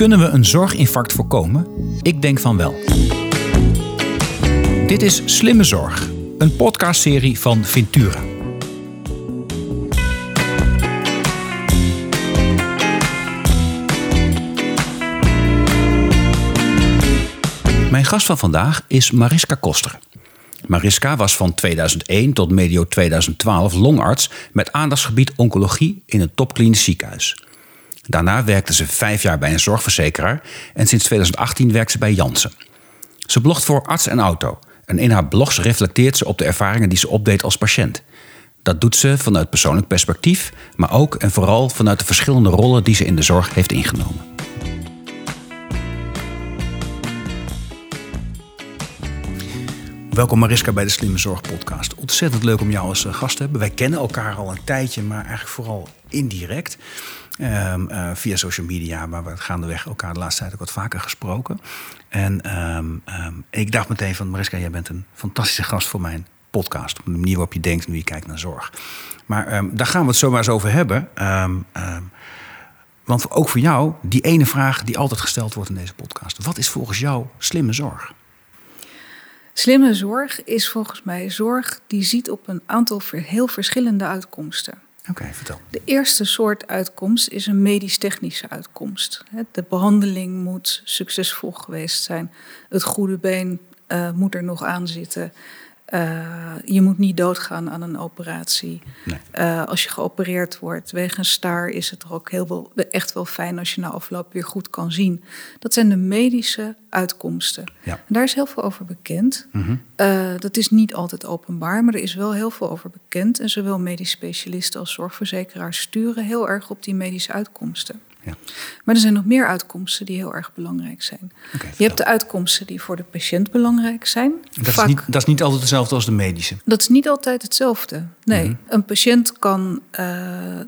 Kunnen we een zorginfarct voorkomen? Ik denk van wel. Dit is Slimme Zorg, een podcastserie van Ventura. Mijn gast van vandaag is Mariska Koster. Mariska was van 2001 tot medio 2012 longarts met aandachtsgebied oncologie in een topklinisch ziekenhuis. Daarna werkte ze vijf jaar bij een zorgverzekeraar en sinds 2018 werkt ze bij Janssen. Ze blogt voor Arts en Auto en in haar blogs reflecteert ze op de ervaringen die ze opdeed als patiënt. Dat doet ze vanuit persoonlijk perspectief, maar ook en vooral vanuit de verschillende rollen die ze in de zorg heeft ingenomen. Welkom Mariska bij de Slimme Zorg podcast. Ontzettend leuk om jou als eh, gast te hebben. Wij kennen elkaar al een tijdje, maar eigenlijk vooral indirect. Um, uh, via social media, maar we gaandeweg elkaar de laatste tijd ook wat vaker gesproken. En um, um, ik dacht meteen van Mariska, jij bent een fantastische gast voor mijn podcast. Op de manier waarop je denkt en hoe je kijkt naar zorg. Maar daar gaan we het zomaar eens over hebben. want ook voor jou, die ene vraag die altijd gesteld wordt in deze podcast. Wat is volgens jou slimme zorg? Slimme zorg is volgens mij zorg die ziet op een aantal heel verschillende uitkomsten. Oké, vertel. De eerste soort uitkomst is een medisch-technische uitkomst. De behandeling moet succesvol geweest zijn. Het goede been uh, moet er nog aan zitten. Uh, je moet niet doodgaan aan een operatie. Nee. Uh, als je geopereerd wordt wegens staar, is het er ook heel wel, echt wel fijn als je na afloop weer goed kan zien. Dat zijn de medische uitkomsten. Ja. En daar is heel veel over bekend. Mm -hmm. uh, dat is niet altijd openbaar, maar er is wel heel veel over bekend. En zowel medisch specialisten als zorgverzekeraars sturen heel erg op die medische uitkomsten. Ja. Maar er zijn nog meer uitkomsten die heel erg belangrijk zijn. Okay, je hebt de uitkomsten die voor de patiënt belangrijk zijn. Dat, Vaak, is, niet, dat is niet altijd hetzelfde als de medische. Dat is niet altijd hetzelfde. Nee, mm -hmm. een patiënt kan uh,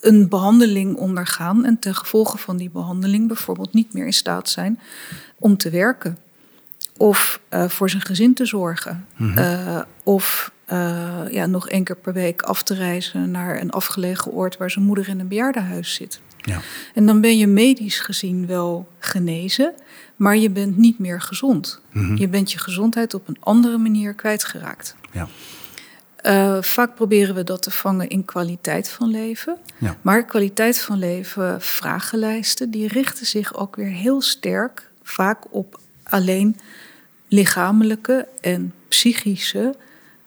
een behandeling ondergaan en ten gevolge van die behandeling bijvoorbeeld niet meer in staat zijn om te werken. Of uh, voor zijn gezin te zorgen. Mm -hmm. uh, of uh, ja, nog één keer per week af te reizen naar een afgelegen oord waar zijn moeder in een bejaardenhuis zit. Ja. En dan ben je medisch gezien wel genezen, maar je bent niet meer gezond. Mm -hmm. Je bent je gezondheid op een andere manier kwijtgeraakt. Ja. Uh, vaak proberen we dat te vangen in kwaliteit van leven. Ja. Maar kwaliteit van leven, vragenlijsten, die richten zich ook weer heel sterk vaak op alleen lichamelijke en psychische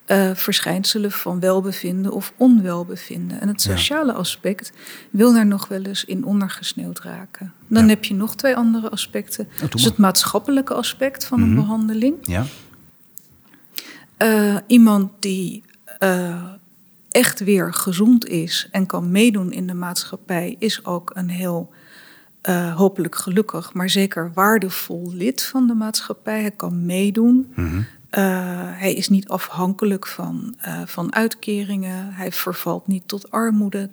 uh, verschijnselen van welbevinden of onwelbevinden. En het sociale ja. aspect wil daar nog wel eens in ondergesneeuwd raken. Dan ja. heb je nog twee andere aspecten. Oh, dus het maatschappelijke aspect van mm -hmm. een behandeling. Ja. Uh, iemand die uh, echt weer gezond is en kan meedoen in de maatschappij, is ook een heel hopelijk gelukkig, maar zeker waardevol lid van de maatschappij. Hij kan meedoen. Mm -hmm. Uh, hij is niet afhankelijk van, uh, van uitkeringen. Hij vervalt niet tot armoede.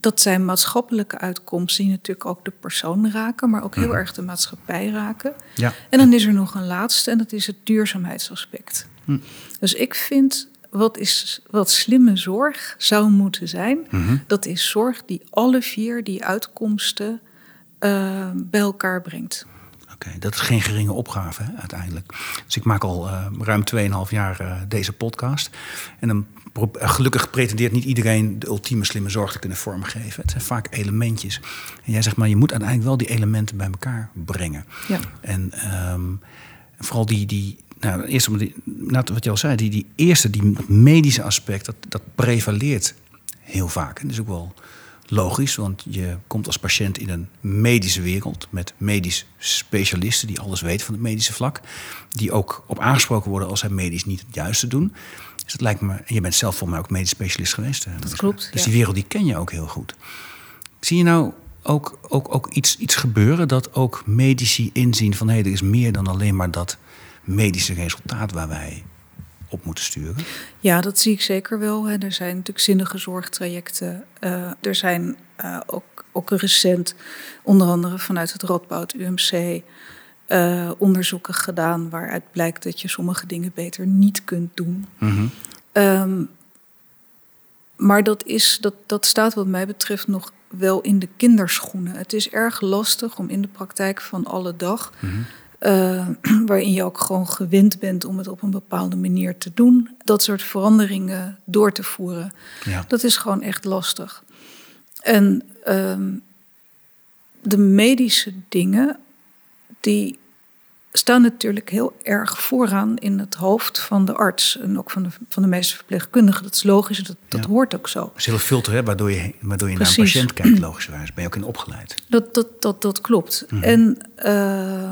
Dat zijn maatschappelijke uitkomsten die natuurlijk ook de persoon raken, maar ook heel mm. erg de maatschappij raken. Ja. En dan is er nog een laatste en dat is het duurzaamheidsaspect. Mm. Dus ik vind wat, is, wat slimme zorg zou moeten zijn, -hmm. dat is zorg die alle vier die uitkomsten uh, bij elkaar brengt. Oké, okay, dat is geen geringe opgave hè, uiteindelijk. Dus ik maak al uh, ruim 2,5 jaar uh, deze podcast. En dan gelukkig pretendeert niet iedereen de ultieme slimme zorg te kunnen vormgeven. Het zijn vaak elementjes. En jij zegt maar, je moet uiteindelijk wel die elementen bij elkaar brengen. Ja. En um, vooral die, die nou, eerst die, nou, wat je al zei, die, die eerste, die medische aspect, dat, dat prevaleert heel vaak. En dat is ook wel logisch, want je komt als patiënt in een medische wereld met medisch specialisten die alles weten van het medische vlak, die ook op aangesproken worden als zij medisch niet het juiste doen. Dus dat lijkt me, en je bent zelf voor mij ook medisch specialist geweest. Dat klopt. Dus ja. die wereld die ken je ook heel goed. Zie je nou ook, ook, ook iets, iets gebeuren dat ook medici inzien van hé, hey, er is meer dan alleen maar dat medische resultaat waar wij op moeten sturen? Ja, dat zie ik zeker wel. Hè. Er zijn natuurlijk zinnige zorgtrajecten. Uh, er zijn uh, ook, ook recent, onder andere vanuit het Radboud UMC, eh, onderzoeken gedaan waaruit blijkt dat je sommige dingen beter niet kunt doen. Mm -hmm. um, maar dat, is, dat, dat staat wat mij betreft nog wel in de kinderschoenen. Het is erg lastig om in de praktijk van alle dag, eh, waarin je ook gewoon gewend bent om het op een bepaalde manier te doen, dat soort veranderingen door te voeren. Ja. Dat is gewoon echt lastig. En ehm, de medische dingen, die staan natuurlijk heel erg vooraan in het hoofd van de arts en ook van de, van de meeste verpleegkundigen. Dat is logisch, dat, dat hoort ook zo. Dat is heel filter, hè, waardoor je, waardoor je naar een patiënt kijkt, logischerwijs. Ben je ook in opgeleid. Dat, dat, dat, dat klopt. En eh,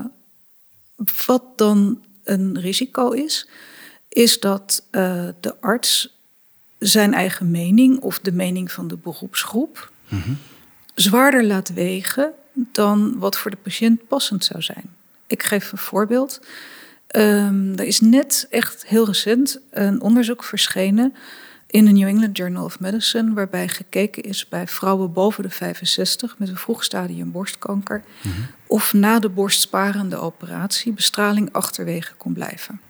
wat dan een risico is, is dat eh, de arts zijn eigen mening of de mening van de beroepsgroep zwaarder laat wegen dan wat voor de patiënt passend zou zijn. Ik geef een voorbeeld. Ehm, er is net echt heel recent een onderzoek verschenen in de New England Journal of Medicine, waarbij gekeken is bij vrouwen boven de 65 met een vroeg stadium borstkanker, of na de borstsparende operatie bestraling achterwege kon blijven.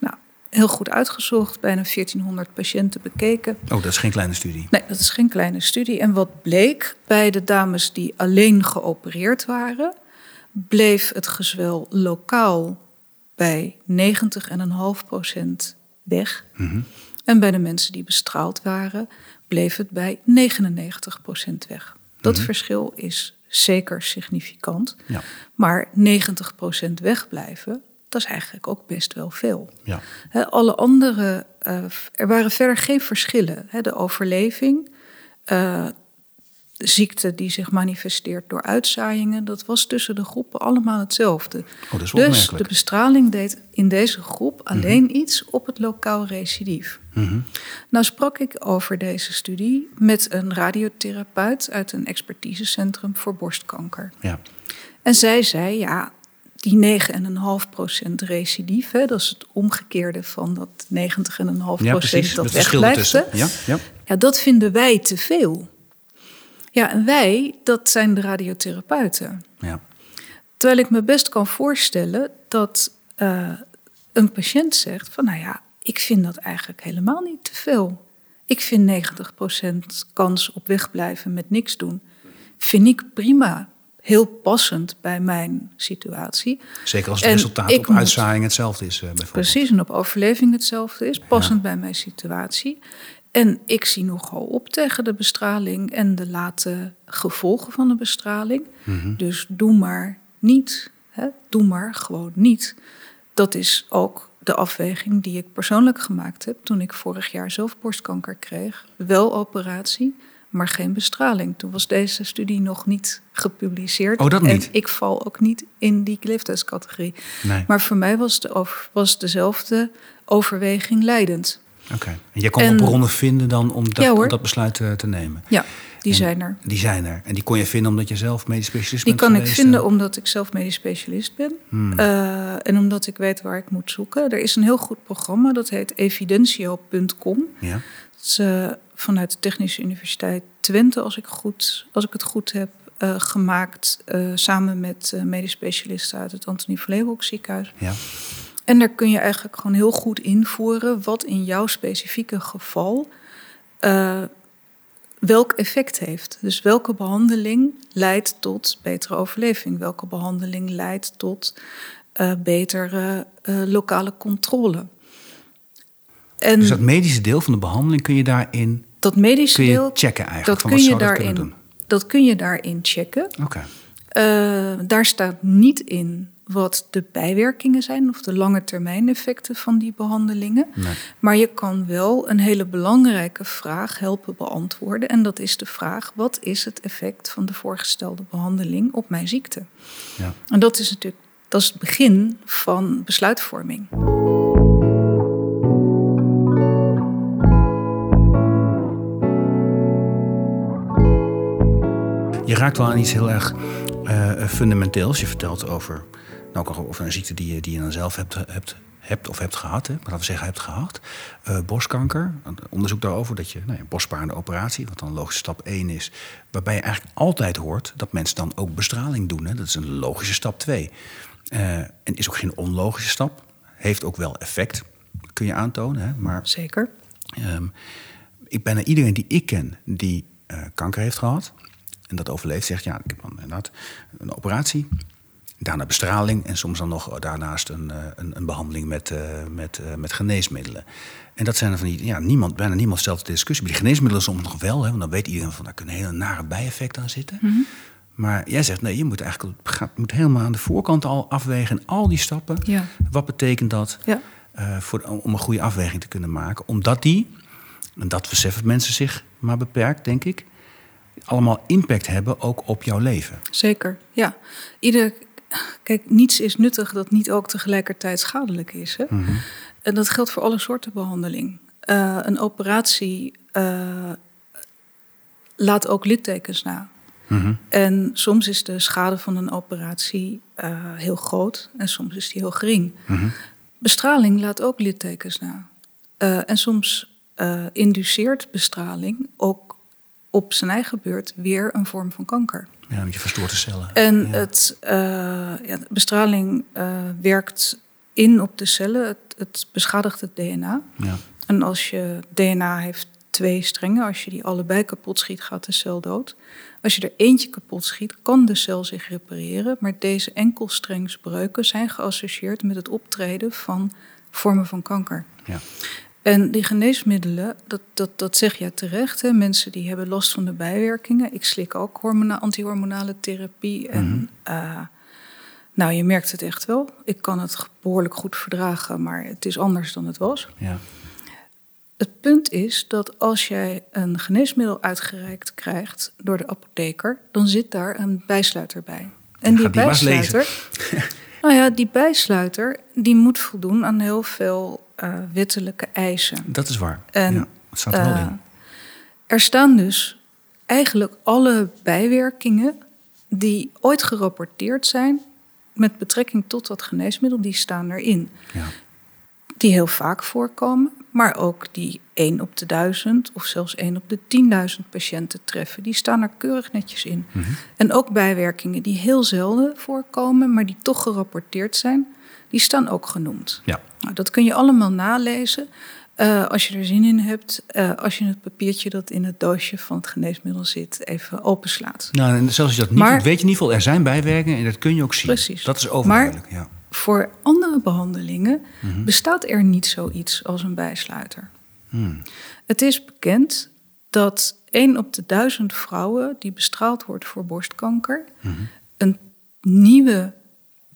Nou, heel goed uitgezocht, bijna 1400 patiënten bekeken. Oh, dat is geen kleine studie. Nee, dat is geen kleine studie. En wat bleek bij de dames die alleen geopereerd waren, bleef het gezwel lokaal bij 90,5% weg. En bij de mensen die bestraald waren, bleef het bij 99% weg. Dat verschil is zeker significant. Ja. Maar 90% wegblijven, dat is eigenlijk ook best wel veel. Ja. Alle andere, eh, er waren verder geen verschillen. De overleving, de ziekte die zich manifesteert door uitzaaiingen, dat was tussen de groepen allemaal hetzelfde. Oh, dus de bestraling deed in deze groep alleen iets op het lokaal recidief. Mhm. Nou sprak ik over deze studie met een radiotherapeut uit een expertisecentrum voor borstkanker. Ja. En zij zei, ja, die 9,5% recidief, hè, dat is het omgekeerde van dat 90,5% ja, dat wegblijft. Ja, ja. Ja, dat vinden wij te veel. Ja, en wij, dat zijn de radiotherapeuten. ja. Terwijl ik me best kan voorstellen dat eh, een patiënt zegt van, nou ja, ik vind dat eigenlijk helemaal niet te veel. Ik vind 90% kans op wegblijven met niks doen, vind ik prima. Heel passend bij mijn situatie. Zeker als het En resultaat op uitzaaiing hetzelfde is, eh. Precies, en op overleving hetzelfde is, passend bij mijn situatie. En ik zie nogal op tegen de bestraling en de late gevolgen van de bestraling. Dus doe maar niet. Hè? Doe maar gewoon niet. Dat is ook de afweging die ik persoonlijk gemaakt heb toen ik vorig jaar zelf borstkanker kreeg. Wel operatie, maar geen bestraling. Toen was deze studie nog niet gepubliceerd. Oh, dat niet? En ik val ook niet in die leeftijdscategorie. Nee. Maar voor mij was, de was dezelfde overweging leidend. Oké. En jij kon En- bronnen vinden dan om dat, Ja, hoor. om dat besluit eh, te nemen? Ja, die En zijn er. Die zijn er. En die kon je vinden omdat je zelf medisch specialist Die bent kan ik vinden eh? omdat ik zelf medisch specialist ben. Hmm. Eh, en omdat ik weet waar ik moet zoeken. Er is een heel goed programma, dat heet evidentio.com. Ja. Dat is vanuit de Technische Universiteit Twente, als ik, goed, als ik het goed heb, gemaakt. samen met medisch specialisten uit het Antonie van Leeuwenhoek ziekenhuis. Ja. En daar kun je eigenlijk gewoon heel goed invoeren wat in jouw specifieke geval eh, welk effect heeft. Dus welke behandeling leidt tot betere overleving? Welke behandeling leidt tot eh, betere eh, lokale controle? En Dus dat medische deel van de behandeling kun je daarin dat medische kun je deel, checken eigenlijk. dat van kun, je zou dat daarin, doen. dat kun je daarin checken. Oké. Daar staat niet in wat de bijwerkingen zijn of de lange termijn effecten van die behandelingen. Nee. Maar je kan wel een hele belangrijke vraag helpen beantwoorden. En dat is de vraag: wat is het effect van de voorgestelde behandeling op mijn ziekte? Ja. En dat is natuurlijk dat is het begin van besluitvorming. Je raakt wel aan iets heel erg eh, fundamenteels. Je vertelt over, ook over een ziekte die je, die je dan zelf hebt, hebt, hebt of hebt gehad. Hè? Maar laten we zeggen, hebt gehad. Eh, borstkanker. Een Onderzoek daarover dat je nou ja, borstsparende operatie, wat dan logische stap 1 is. Waarbij je eigenlijk altijd hoort dat mensen dan ook bestraling doen. Hè? Dat is een logische stap 2. Eh, en is ook geen onlogische stap. Heeft ook wel effect, kun je aantonen. Hè? Maar Zeker. Ehm, ik bijna iedereen die ik ken die eh, kanker heeft gehad en dat overleeft, zegt ja, ik heb dan inderdaad een operatie, daarna bestraling en soms dan nog daarnaast een, eh, een, een behandeling met, uh, met, uh, met geneesmiddelen. En dat zijn er van die, ja, niemand, bijna niemand stelt de discussie. Bij die geneesmiddelen soms nog wel, hè, want dan weet iedereen van daar kunnen hele nare bijeffecten aan zitten. Mm -hmm. Maar jij zegt nee, je moet eigenlijk gaat, moet helemaal aan de voorkant al afwegen. En al die stappen. Ja. Wat betekent dat ja. uh, voor, om een goede afweging te kunnen maken? Omdat die, en dat beseffen mensen zich maar beperkt, denk ik, allemaal impact hebben ook op jouw leven. Zeker, ja. Ieder, kijk, niets is nuttig dat niet ook tegelijkertijd schadelijk is. Hè? Mm -hmm. En dat geldt voor alle soorten behandeling. Uh, een operatie uh, laat ook littekens na. Mm -hmm. En soms is de schade van een operatie uh, heel groot en soms is die heel gering. Mm -hmm. Bestraling laat ook littekens na. En soms induceert bestraling ook op zijn eigen beurt weer een vorm van kanker. Ja, met je verstoorde cellen. En ja. het, ja, bestraling werkt in op de cellen, het, het beschadigt het DNA. Ja. En als je DNA heeft twee strengen. Als je die allebei kapot schiet, gaat de cel dood. Als je er eentje kapot schiet, kan de cel zich repareren. Maar deze enkelstrengsbreuken zijn geassocieerd met het optreden van vormen van kanker. Ja. En die geneesmiddelen, dat, dat, dat zeg je terecht. Hè? Mensen die hebben last van de bijwerkingen. Ik slik ook hormona antihormonale therapie. En Mhm. uh, nou, je merkt het echt wel. Ik kan het behoorlijk goed verdragen, maar het is anders dan het was. Ja. Het punt is dat als jij een geneesmiddel uitgereikt krijgt door de apotheker, dan zit daar een bijsluiter bij. En die bijsluiter, nou ja, die bijsluiter, die moet voldoen aan heel veel uh, wettelijke eisen. Dat is waar. En, ja, het staat er wel Uh, in. er staan dus eigenlijk alle bijwerkingen die ooit gerapporteerd zijn met betrekking tot dat geneesmiddel, die staan erin. Ja. Die heel vaak voorkomen, maar ook die 1 op de 1000 of zelfs 1 op de 10.000 patiënten treffen. Die staan er keurig netjes in. Mhm. En ook bijwerkingen die heel zelden voorkomen, maar die toch gerapporteerd zijn, die staan ook genoemd. Ja. Nou, dat kun je allemaal nalezen. Uh, als je er zin in hebt, uh, als je het papiertje dat in het doosje van het geneesmiddel zit, even openslaat. Nou, en zelfs als je dat niet Maar- doet, weet je in ieder geval, er zijn bijwerkingen en dat kun je ook zien. Precies. Dat is overduidelijk. Ja. Voor andere behandelingen Mhm. bestaat er niet zoiets als een bijsluiter. Hmm. Het is bekend dat 1 op de 1000 vrouwen die bestraald wordt voor borstkanker Mhm. een nieuwe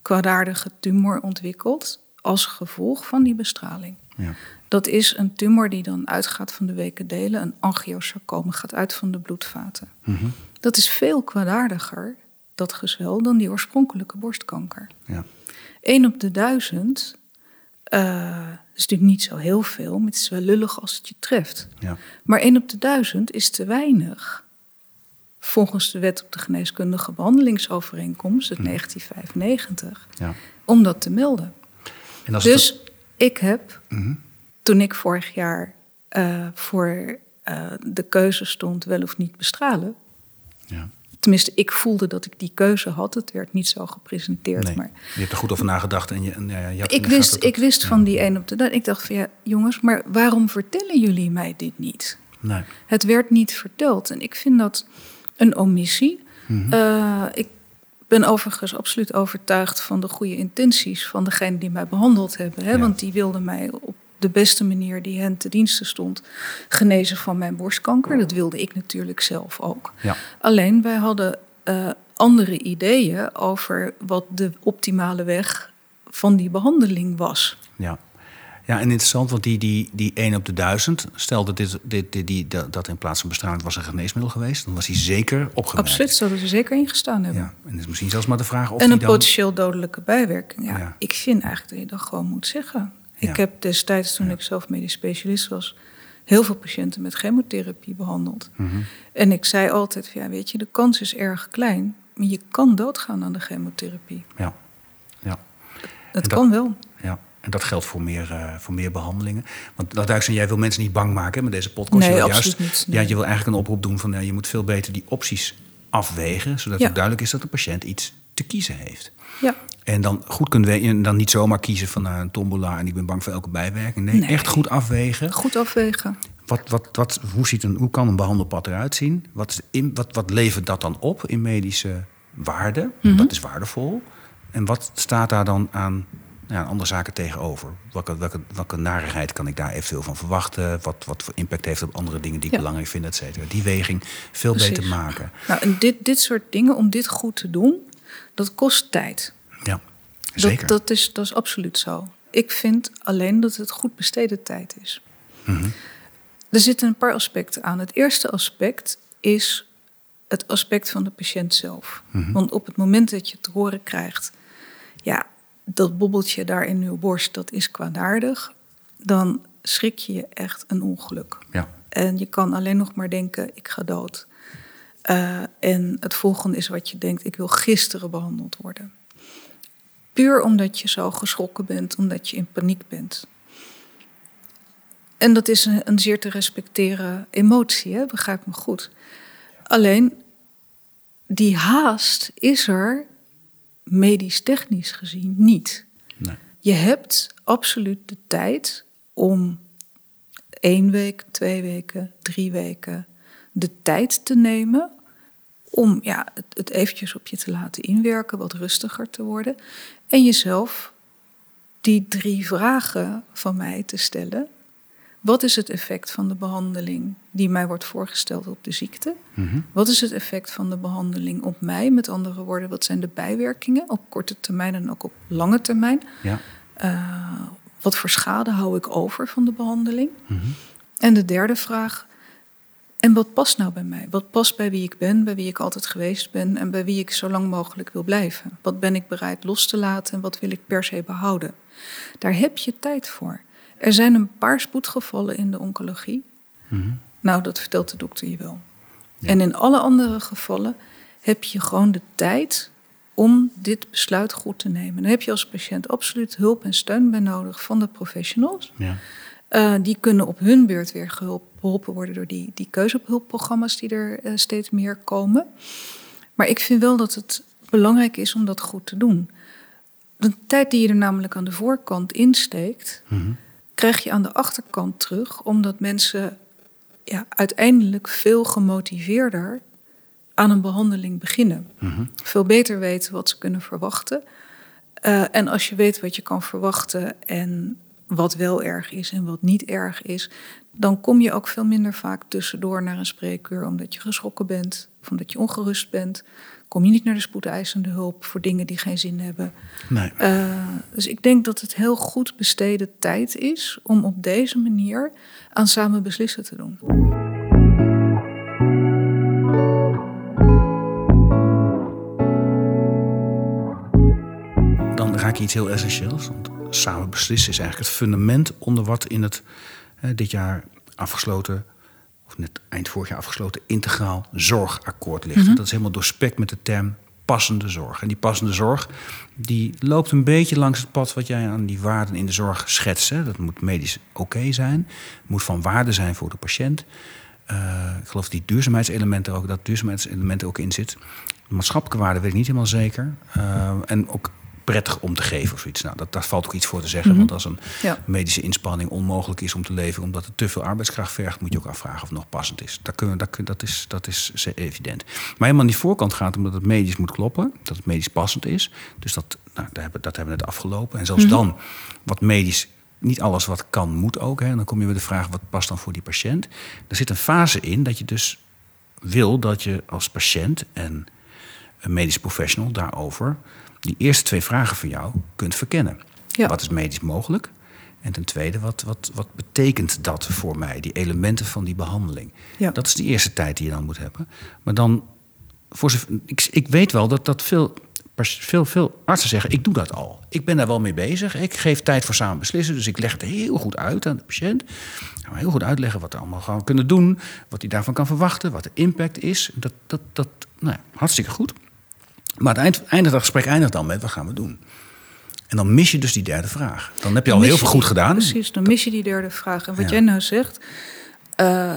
kwaadaardige tumor ontwikkelt als gevolg van die bestraling. Ja. Dat is een tumor die dan uitgaat van de weken delen, een angiosarcome gaat uit van de bloedvaten. Mhm. Dat is veel kwaadaardiger, dat gezwel, dan die oorspronkelijke borstkanker. Ja. 1 op de duizend uh, is natuurlijk niet zo heel veel, maar het is wel lullig als het je treft. Ja. Maar 1 op de duizend is te weinig. Volgens de wet op de geneeskundige behandelingsovereenkomst uit 1995, Ja. om dat te melden. En Dus het- ik heb, Mhm. toen ik vorig jaar uh, voor uh, de keuze stond wel of niet bestralen, ja. Tenminste, ik voelde dat ik die keuze had. Het werd niet zo gepresenteerd, Nee, maar je hebt er goed over nagedacht. En je, en, ja, je ik wist, ik wist ja. van die een op de dag. Ik dacht van ja, jongens, maar waarom vertellen jullie mij dit niet? Nee. Het werd niet verteld. En ik vind dat een omissie. Mhm. Uh, ik ben overigens absoluut overtuigd van de goede intenties van degene die mij behandeld hebben. Hè? Ja. Want die wilden mij op de beste manier die hen te diensten stond genezen van mijn borstkanker. Dat wilde ik natuurlijk zelf ook. Ja. Alleen wij hadden uh, andere ideeën over wat de optimale weg van die behandeling was. Ja. Ja, en interessant, want die, die, die 1 op de 1000, stel dat dit, dit, dit, die, dat, in plaats van bestraling was een geneesmiddel geweest, dan was hij zeker opgemerkt. Absoluut, zouden ze zeker ingestaan hebben. Ja, en is misschien zelfs maar de vraag of en een dan... potentieel dodelijke bijwerking. Ja, Ja. Ik vind eigenlijk dat je dat gewoon moet zeggen. Ja. Ik heb destijds, toen ik zelf medisch specialist was, heel veel patiënten met chemotherapie behandeld. Mhm. En ik zei altijd, ja, weet je, de kans is erg klein, maar je kan doodgaan aan de chemotherapie. Ja. Ja. Het dat- kan wel. ja. En dat geldt voor meer, eh, voor meer behandelingen. Want dat duidelijk jij wil mensen niet bang maken hè, met deze podcast. Nee, je juist, niet, nee. Ja, je wil eigenlijk een oproep doen van ja, je moet veel beter die opties afwegen, zodat Ja. het duidelijk is dat de patiënt iets te kiezen heeft. Ja. En dan goed kunt weten, en dan niet zomaar kiezen van nou, een tombola en ik ben bang voor elke bijwerking. Nee, Nee. echt goed afwegen. Goed afwegen. wat, wat, wat, hoe, ziet een, hoe kan een behandelpad eruit zien? Wat, is in, wat, wat levert dat dan op in medische waarde? Mhm. Wat is waardevol? En wat staat daar dan aan ja, andere zaken tegenover? Welke, welke, welke narigheid kan ik daar eventueel van verwachten? Wat, wat voor impact heeft op andere dingen die ik Ja. belangrijk vind, et cetera? Die weging veel Precies. beter maken. Nou, en dit, dit soort dingen, om dit goed te doen, dat kost tijd. Zeker. Dat, dat, is, dat is absoluut zo. Ik vind alleen dat het goed besteden tijd is. Mhm. Er zitten een paar aspecten aan. Het eerste aspect is het aspect van de patiënt zelf. Mhm. Want op het moment dat je te horen krijgt, ja, dat bobbeltje daar in uw borst, dat is kwaadaardig, dan schrik je je echt een ongeluk. Ja. En je kan alleen nog maar denken, ik ga dood. Eh, en het volgende is wat je denkt, ik wil gisteren behandeld worden. Puur omdat je zo geschrokken bent, omdat je in paniek bent. En dat is een, een zeer te respecteren emotie, hè? begrijp me goed. Alleen, die haast is er medisch-technisch gezien niet. Nee. Je hebt absoluut de tijd om één week, twee weken, drie weken de tijd te nemen om ja, het, het eventjes op je te laten inwerken, wat rustiger te worden. En jezelf die drie vragen van mij te stellen. Wat is het effect van de behandeling die mij wordt voorgesteld op de ziekte? Mhm. Wat is het effect van de behandeling op mij? Met andere woorden, wat zijn de bijwerkingen op korte termijn en ook op lange termijn? Ja. Eh, wat voor schade hou ik over van de behandeling? Mhm. En de derde vraag, en wat past nou bij mij? Wat past bij wie ik ben, bij wie ik altijd geweest ben en bij wie ik zo lang mogelijk wil blijven? Wat ben ik bereid los te laten en wat wil ik per se behouden? Daar heb je tijd voor. Er zijn een paar spoedgevallen in de oncologie. Mhm. Nou, dat vertelt de dokter je wel. En in alle andere gevallen heb je gewoon de tijd om dit besluit goed te nemen. Dan heb je als patiënt absoluut hulp en steun bij nodig van de professionals. Ja. Eh, die kunnen op hun beurt weer geholp- geholpen worden door die, die keuzehulpprogramma's die er eh, steeds meer komen. Maar ik vind wel dat het belangrijk is om dat goed te doen. De tijd die je er namelijk aan de voorkant insteekt, Mhm. krijg je aan de achterkant terug, omdat mensen ja, uiteindelijk veel gemotiveerder aan een behandeling beginnen. Mhm. Veel beter weten wat ze kunnen verwachten. Eh, en als je weet wat je kan verwachten en wat wel erg is en wat niet erg is, dan kom je ook veel minder vaak tussendoor naar een spreekuur omdat je geschrokken bent of omdat je ongerust bent. Kom je niet naar de spoedeisende hulp voor dingen die geen zin hebben. Nee. Eh, dus ik denk dat het heel goed besteden tijd is om op deze manier aan samen beslissen te doen. dan raak je iets heel essentieels. Want samen beslissen is eigenlijk het fundament onder wat in het eh, dit jaar afgesloten, of net eind vorig jaar afgesloten, integraal zorgakkoord ligt. Mhm. Dat is helemaal doorspekt met de term passende zorg. En die passende zorg die loopt een beetje langs het pad wat jij aan die waarden in de zorg schetst. Hè. Dat moet medisch oké zijn, moet van waarde zijn voor de patiënt. Eh, ik geloof die duurzaamheidselement er ook, dat duurzaamheidselement ook in zit. De maatschappelijke waarde weet ik niet helemaal zeker. Eh, en ook prettig om te geven of zoiets. Nou, dat, daar valt ook iets voor te zeggen. Mhm. Want als een Ja. medische inspanning onmogelijk is om te leveren... omdat het te veel arbeidskracht vergt... moet je ook afvragen of het nog passend is. Dat, kunnen, dat, dat, is, dat is evident. Maar helemaal aan die voorkant gaat omdat het medisch moet kloppen. Dat het medisch passend is. Dus dat, nou, daar hebben, dat hebben we net afgelopen. En zelfs Mhm. dan, wat medisch... Niet alles wat kan, moet ook. Hè. En dan kom je bij de vraag, wat past dan voor die patiënt? Er zit een fase in dat je dus wil dat je als patiënt en een medisch professional daarover die eerste twee vragen van jou kunt verkennen. Ja. Wat is medisch mogelijk? En ten tweede, wat, wat, wat betekent dat voor mij, die elementen van die behandeling? Ja. Dat is de eerste tijd die je dan moet hebben. Maar dan, voor ik, ik weet wel dat, dat veel, veel, veel artsen zeggen: ik doe dat al. Ik ben daar wel mee bezig. Ik geef tijd voor samen beslissen. Dus ik leg het heel goed uit aan de patiënt. Heel goed uitleggen wat we allemaal gaan kunnen doen. Wat hij daarvan kan verwachten. Wat de impact is. Dat, dat, dat nou ja, hartstikke goed. Maar het eind, het gesprek eindigt dan met: wat gaan we doen? En dan mis je dus die derde vraag. Dan heb je al heel veel goed gedaan. Precies, dan mis je die derde vraag. En wat Ja. jij nou zegt, eh,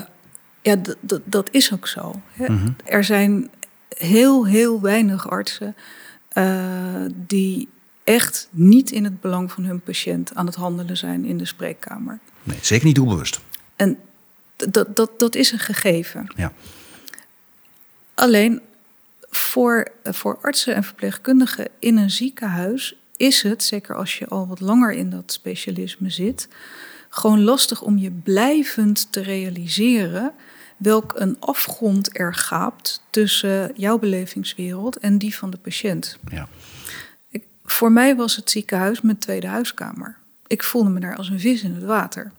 ja, dat is ook zo. Hè? Mhm. Er zijn heel, heel weinig artsen eh, die echt niet in het belang van hun patiënt aan het handelen zijn in de spreekkamer. Nee, zeker niet doelbewust. En Dat, dat, dat is een gegeven. Ja. Alleen voor, voor artsen en verpleegkundigen in een ziekenhuis is het, zeker als je al wat langer in dat specialisme zit, gewoon lastig om je blijvend te realiseren welk een afgrond er gaapt tussen jouw belevingswereld en die van de patiënt. Ja. Ik, voor mij was het ziekenhuis mijn tweede huiskamer. Ik voelde me daar als een vis in het water.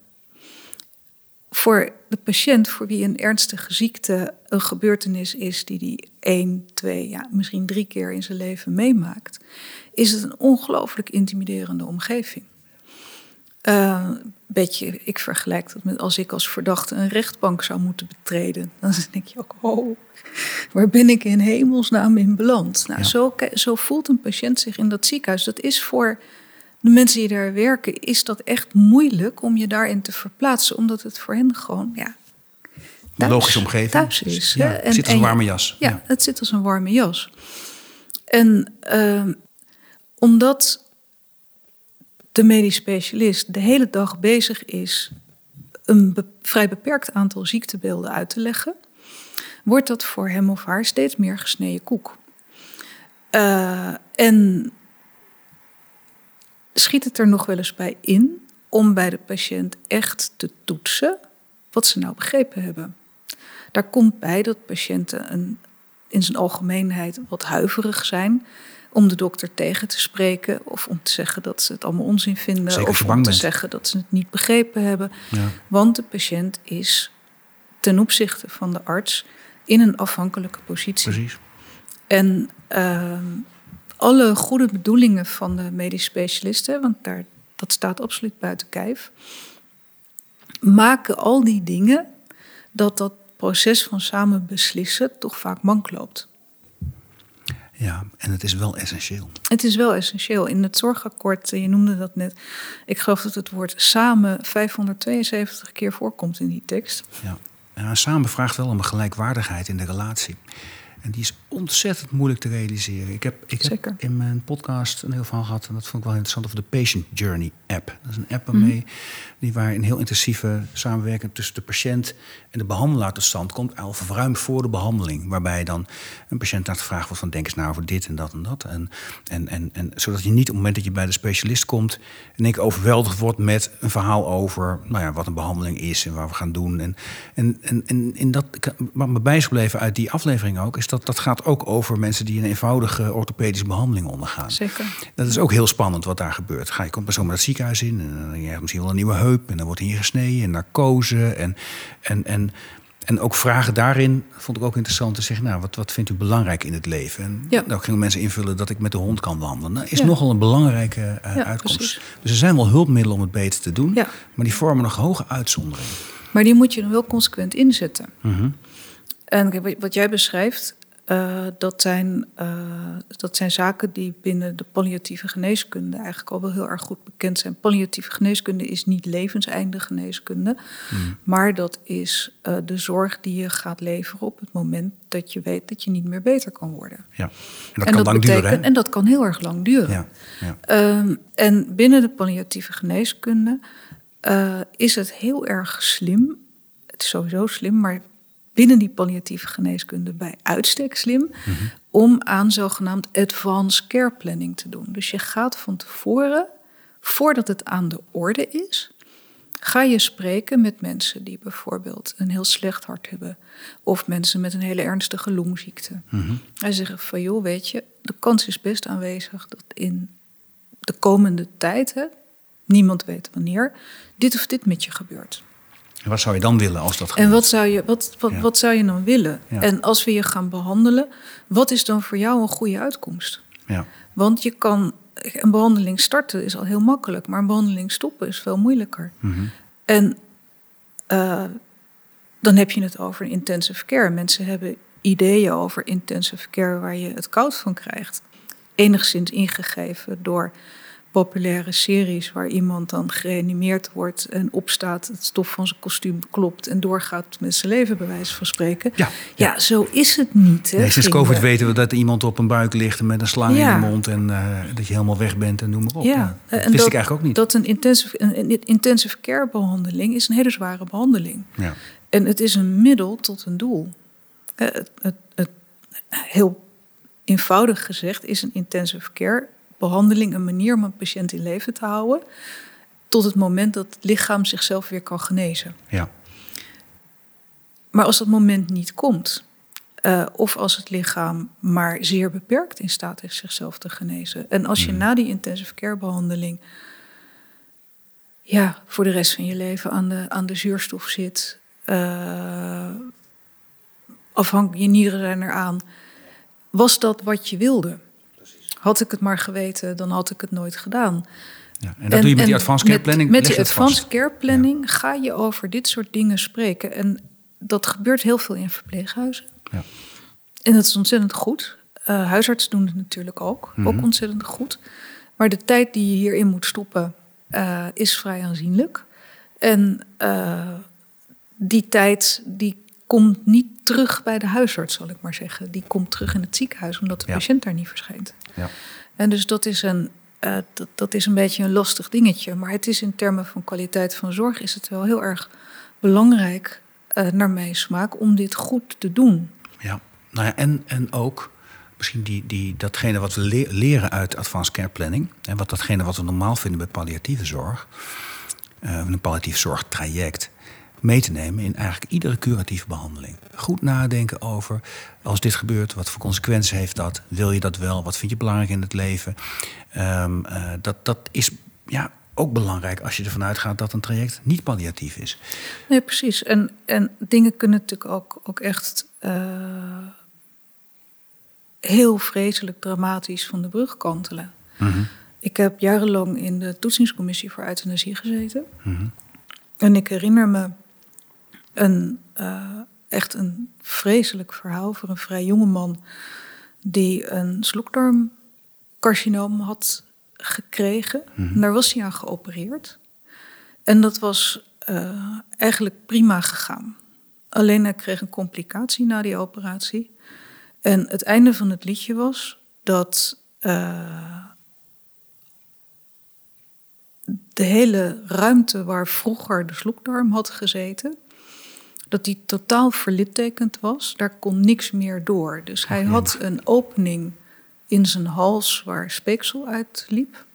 Voor de patiënt, voor wie een ernstige ziekte een gebeurtenis is die die één, twee, ja, misschien drie keer in zijn leven meemaakt, is het een ongelooflijk intimiderende omgeving. Uh, beetje, ik vergelijk dat met als ik als verdachte een rechtbank zou moeten betreden. Dan denk je ook, oh, waar ben ik in hemelsnaam in beland? Nou, zo, zo voelt een patiënt zich in dat ziekenhuis. Dat is voor de mensen die daar werken, is dat echt moeilijk om je daarin te verplaatsen. Omdat het voor hen gewoon, ja... Thuis, logische omgeving. Thuis is. Ja, het zit als een warme jas. Ja, het zit als een warme jas. En uh, omdat de medisch specialist de hele dag bezig is een vrij beperkt aantal ziektebeelden uit te leggen, wordt dat voor hem of haar steeds meer gesneden koek. Uh, en schiet het er nog wel eens bij in om bij de patiënt echt te toetsen wat ze nou begrepen hebben. Daar komt bij dat patiënten een, in zijn algemeenheid wat huiverig zijn om de dokter tegen te spreken of om te zeggen dat ze het allemaal onzin vinden Zeker of om te zeggen dat ze het niet begrepen hebben. Ja. Want de patiënt is ten opzichte van de arts in een afhankelijke positie. Precies. En uh, alle goede bedoelingen van de medisch specialisten, want daar, dat staat absoluut buiten kijf, maken al die dingen dat dat proces van samen beslissen toch vaak mank loopt. Ja, en het is wel essentieel. Het is wel essentieel. In het zorgakkoord, je noemde dat net, ik geloof dat het woord samen 572 keer voorkomt in die tekst. Ja, ja samen vraagt wel om een gelijkwaardigheid in de relatie. En die is ontzettend moeilijk te realiseren. Ik heb, ik heb in mijn podcast een heel verhaal gehad, en dat vond ik wel interessant, over de Patient Journey app. Dat is een app waarmee mm. die waar een heel intensieve samenwerking tussen de patiënt en de behandelaar tot stand komt, al ruim voor de behandeling. Waarbij dan een patiënt naar vraagt wordt van denk eens nou over dit en dat en dat. En, en, en, en zodat je niet op het moment dat je bij de specialist komt, in één keer overweldigd wordt met een verhaal over nou ja, wat een behandeling is en waar we gaan doen. En, en, en, en in dat, wat me bijgebleven uit die aflevering ook, is dat dat, dat gaat ook over mensen die een eenvoudige orthopedische behandeling ondergaan. Zeker. Dat is ook heel spannend wat daar gebeurt. Ga je komt maar het ziekenhuis in en dan je misschien wel een nieuwe heup en dan wordt hier gesneden en narcose en, en, en en ook vragen daarin vond ik ook interessant te zeggen, nou, wat, wat vindt u belangrijk in het leven? En ja. nou gingen mensen invullen dat ik met de hond kan wandelen. Dat is nogal een belangrijke uh, uitkomst. Precies. Dus er zijn wel hulpmiddelen om het beter te doen, maar die vormen nog hoge uitzondering. Maar die moet je dan wel consequent inzetten. Mm -hmm. En wat jij beschrijft, uh, dat, zijn, uh, dat zijn zaken die binnen de palliatieve geneeskunde eigenlijk al wel heel erg goed bekend zijn. Palliatieve geneeskunde is niet levenseinde geneeskunde, mm. maar dat is uh, de zorg die je gaat leveren op het moment dat je weet dat je niet meer beter kan worden. Ja, en dat en kan dat lang betekent, duren. Hè? En dat kan heel erg lang duren. Ja, ja. Um, en binnen de palliatieve geneeskunde is het heel erg slim. Het is sowieso slim, maar binnen die palliatieve geneeskunde bij uitstek slim mm -hmm. om aan zogenaamd advanced care planning te doen. Dus je gaat van tevoren, voordat het aan de orde is, ga je spreken met mensen die bijvoorbeeld een heel slecht hart hebben of mensen met een hele ernstige longziekte. Mm -hmm. En zeggen van joh, weet je, de kans is best aanwezig dat in de komende tijd, hè, niemand weet wanneer, dit of dit met je gebeurt. En wat zou je dan willen als dat gebeurt? En wat zou je, wat, wat, Ja. wat zou je dan willen? Ja. En als we je gaan behandelen, wat is dan voor jou een goede uitkomst? Ja, Want je kan een behandeling starten is al heel makkelijk, maar een behandeling stoppen is veel moeilijker. Mhm. En uh, dan heb je het over intensive care. Mensen hebben ideeën over intensive care waar je het koud van krijgt. Enigszins ingegeven door populaire series waar iemand dan gereanimeerd wordt en opstaat, het stof van zijn kostuum klopt en doorgaat met zijn leven, bij wijze van spreken. Ja, ja zo is het niet. Hè, nee, sinds. COVID weten we dat iemand op een buik ligt met een slang Ja. in de mond en uh, dat je helemaal weg bent en noem maar op. Ja, dat en wist dat- ik eigenlijk ook niet. Dat een intensive, een, intensive care behandeling is een hele zware behandeling. ja. En het is een middel tot een doel. Eh, Het, het, het, heel eenvoudig gezegd is een intensive care behandeling een manier om een patiënt in leven te houden. Tot het moment dat het lichaam zichzelf weer kan genezen. Ja. Maar als dat moment niet komt, uh, of als het lichaam maar zeer beperkt in staat is zichzelf te genezen. En als je Mhm. na die intensive care behandeling ja, voor de rest van je leven aan de, aan de zuurstof zit, uh, afhankelijk, je nieren zijn eraan. Was dat wat je wilde? Had ik het maar geweten, dan had ik het nooit gedaan. Ja, en dat doe je met die advanced care planning? Met, met die advanced vast. care planning ga je over dit soort dingen spreken. En dat gebeurt heel veel in verpleeghuizen. Ja. En dat is ontzettend goed. Uh, huisartsen doen het natuurlijk ook. Mhm. Ook ontzettend goed. Maar de tijd die je hierin moet stoppen uh, is vrij aanzienlijk. En uh, die tijd die komt niet terug bij de huisarts, zal ik maar zeggen. Die komt terug in het ziekenhuis, omdat de Ja. patiënt daar niet verschijnt. Ja. En dus dat is, een, uh, dat, dat is een beetje een lastig dingetje. Maar het is in termen van kwaliteit van zorg... is het wel heel erg belangrijk, uh, naar mijn smaak... om dit goed te doen. Ja, nou ja, en, en ook misschien die, die, datgene wat we le leren uit advanced care planning... en wat datgene wat we normaal vinden bij palliatieve zorg... Uh, een palliatief zorgtraject mee te nemen in eigenlijk iedere curatieve behandeling. Goed nadenken over, als dit gebeurt, wat voor consequenties heeft dat? Wil je dat wel? Wat vind je belangrijk in het leven? Um, uh, dat, dat is ja, ook belangrijk als je ervan uitgaat dat een traject niet palliatief is. Nee, precies. En, en dingen kunnen natuurlijk ook, ook echt uh, heel vreselijk dramatisch van de brug kantelen. Mm -hmm. Ik heb jarenlang in de toetsingscommissie voor euthanasie gezeten. Mm -hmm. En ik herinner me een, uh, echt een vreselijk verhaal voor een vrij jonge man die een slokdarmcarcinoom had gekregen. Mhm. Daar was hij aan geopereerd. En dat was uh, eigenlijk prima gegaan. Alleen hij kreeg een complicatie na die operatie. En het einde van het liedje was dat uh, de hele ruimte waar vroeger de slokdarm had gezeten, dat die totaal verlittekend was. Daar kon niks meer door. Dus hij had een opening in zijn hals waar speeksel uitliep.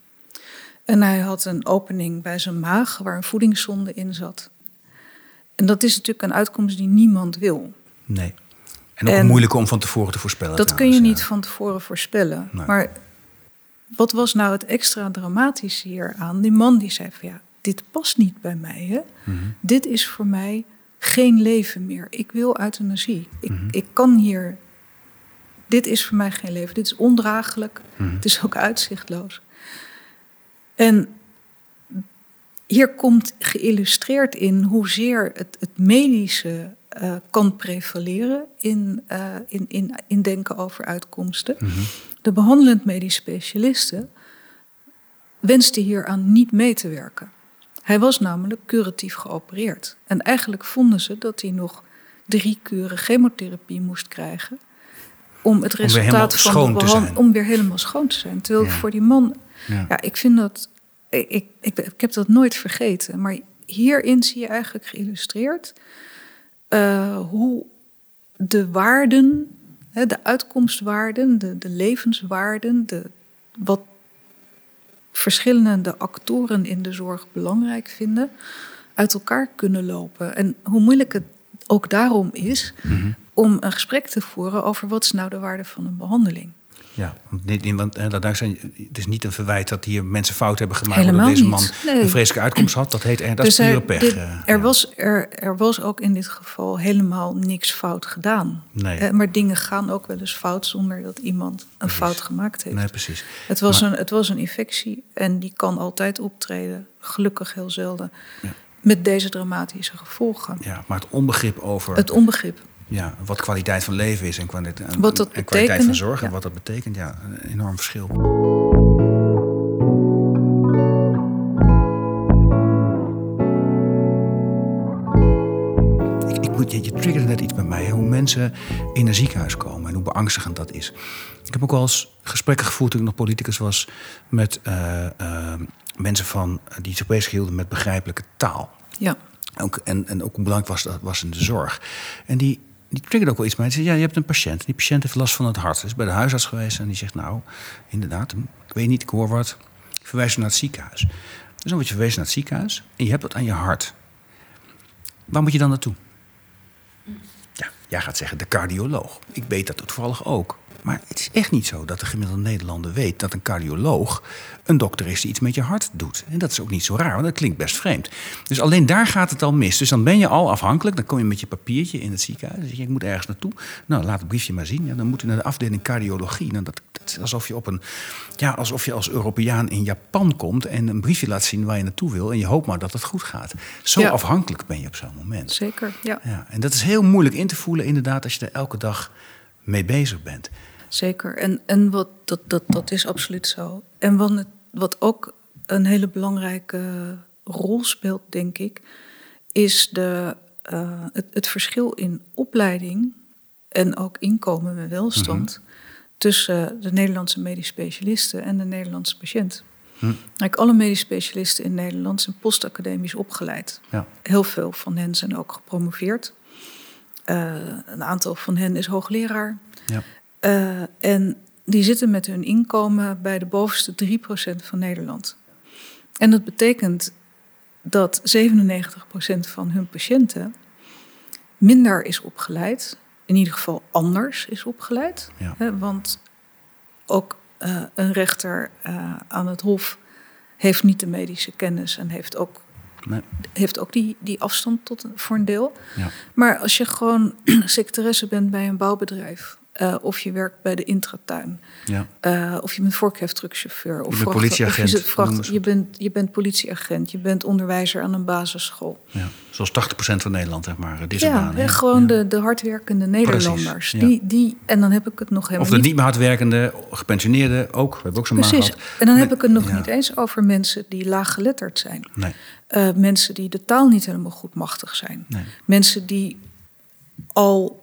En hij had een opening bij zijn maag waar een voedingszonde in zat. En dat is natuurlijk een uitkomst die niemand wil. Nee. En ook en moeilijk om van tevoren te voorspellen. Dat kun je niet ja. van tevoren voorspellen. Nee. Maar wat was nou het extra dramatische hier aan? Die man die zei van ja, dit past niet bij mij. Hè? Mhm. Mm -hmm. Dit is voor mij geen leven meer. Ik wil euthanasie. Ik, Mhm. mm -hmm. ik kan hier. Dit is voor mij geen leven. Dit is ondraaglijk. Mhm. Mm -hmm. Het is ook uitzichtloos. En hier komt geïllustreerd in hoezeer het, het medische uh, kan prevaleren in, uh, in, in, in denken over uitkomsten. Mhm. De behandelend medisch specialisten wenste hier aan niet mee te werken. Hij was namelijk curatief geopereerd. En eigenlijk vonden ze dat hij nog drie kuren chemotherapie moest krijgen. Om het resultaat om van de behandeling. Om weer helemaal schoon te zijn. Terwijl Ja. voor die man. Ja. Ja, ik vind dat. Ik, ik, ik, ik heb dat nooit vergeten. Maar hierin zie je eigenlijk geïllustreerd. uh, hoe de waarden. de uitkomstwaarden, de, de levenswaarden. De, wat verschillende actoren in de zorg belangrijk vinden. uit elkaar kunnen lopen. En hoe moeilijk het ook daarom is. Mhm. om een gesprek te voeren over wat is nou de waarde van een behandeling. Ja, want, want daar zijn, het is niet een verwijt dat hier mensen fout hebben gemaakt. Helemaal omdat deze man Nee. een vreselijke uitkomst had. Dat, heet, dat is Dus pure er, pech. dit- eh, er, ja. was, er, er was ook in dit geval helemaal niks fout gedaan. Nee. Eh, maar dingen gaan ook wel eens fout zonder dat iemand een Precies. fout gemaakt heeft. Nee, precies. Het was, Maar- een, het was een infectie en die kan altijd optreden. Gelukkig heel zelden. Ja. Met deze dramatische gevolgen. Ja, maar het onbegrip over Het onbegrip. Ja, wat kwaliteit van leven is en, kwaliteit, en, Wat dat en kwaliteit van zorg en ja. wat dat betekent, ja, een enorm verschil. Ik, ik moet, je, je triggerde net iets bij mij, hoe mensen in een ziekenhuis komen en hoe beangstigend dat is. Ik heb ook wel eens gesprekken gevoerd toen ik nog politicus was met eh, eh, mensen van, die zich bezighielden met begrijpelijke taal. Ja. Ook, en, en ook hoe belangrijk was dat was in de zorg. En die, die triggerde ook wel iets bij. Hij zei, ja, je hebt een patiënt. Die patiënt heeft last van het hart. Is bij de huisarts geweest en die zegt, nou, inderdaad, ik weet niet, ik hoor wat. Verwijs naar het ziekenhuis. Dus dan word je verwezen naar het ziekenhuis en je hebt wat aan je hart. Waar moet je dan naartoe? Ja, jij gaat zeggen de cardioloog. Ik weet dat toevallig ook. Maar het is echt niet zo dat de gemiddelde Nederlander weet dat een cardioloog een dokter is die iets met je hart doet. En dat is ook niet zo raar, want dat klinkt best vreemd. Dus alleen daar gaat het al mis. Dus dan ben je al afhankelijk. Dan kom je met je papiertje in het ziekenhuis. Dan zeg je, ik moet ergens naartoe. Nou, laat het briefje maar zien. Ja, dan moet je naar de afdeling cardiologie. Nou, dat, dat is alsof je, op een, ja, alsof je als Europeaan in Japan komt en een briefje laat zien waar je naartoe wil. En je hoopt maar dat het goed gaat. Zo Ja. afhankelijk ben je op zo'n moment. Zeker, ja. Ja, en dat is heel moeilijk in te voelen, inderdaad, als je er elke dag mee bezig bent. Zeker. En, en wat, dat, dat, dat is absoluut zo. En wat, het- wat ook een hele belangrijke rol speelt, denk ik, is de, eh, het, het verschil in opleiding en ook inkomen en welstand tussen de Nederlandse medisch specialisten en de Nederlandse patiënt. Kijk, alle medisch specialisten in Nederland zijn postacademisch opgeleid. Ja. Heel veel van hen zijn ook gepromoveerd. Eh, een aantal van hen is hoogleraar. Ja. Eh, en die zitten met hun inkomen bij de bovenste 3% van Nederland. En dat betekent dat 97% van hun patiënten minder is opgeleid. In ieder geval anders is opgeleid. Ja. Hè, want ook eh, een rechter aan het hof heeft niet de medische kennis en heeft ook, Nee. heeft ook die, die afstand tot, voor een deel. Ja. Maar als je gewoon secretaresse bent bij een bouwbedrijf, eh, of je werkt bij de intratuin, Ja. eh, of je bent vorkheftruckchauffeur, of bent vracht- politieagent, of je, vracht- je, bent, je bent politieagent, je bent onderwijzer aan een basisschool. Ja. Zoals 80% van Nederland, zeg maar, deze Ja, baan. hè, gewoon Ja. de, de hardwerkende Nederlanders. ja. Die, die, en dan heb ik het nog Of helemaal de niet niet meer hardwerkende, gepensioneerden ook. We hebben ook zo'n Precies. gehad. En dan heb ik het nog ja. niet eens over mensen die laaggeletterd zijn. Nee, Eh, mensen die de taal niet helemaal goed machtig zijn. nee. Mensen die al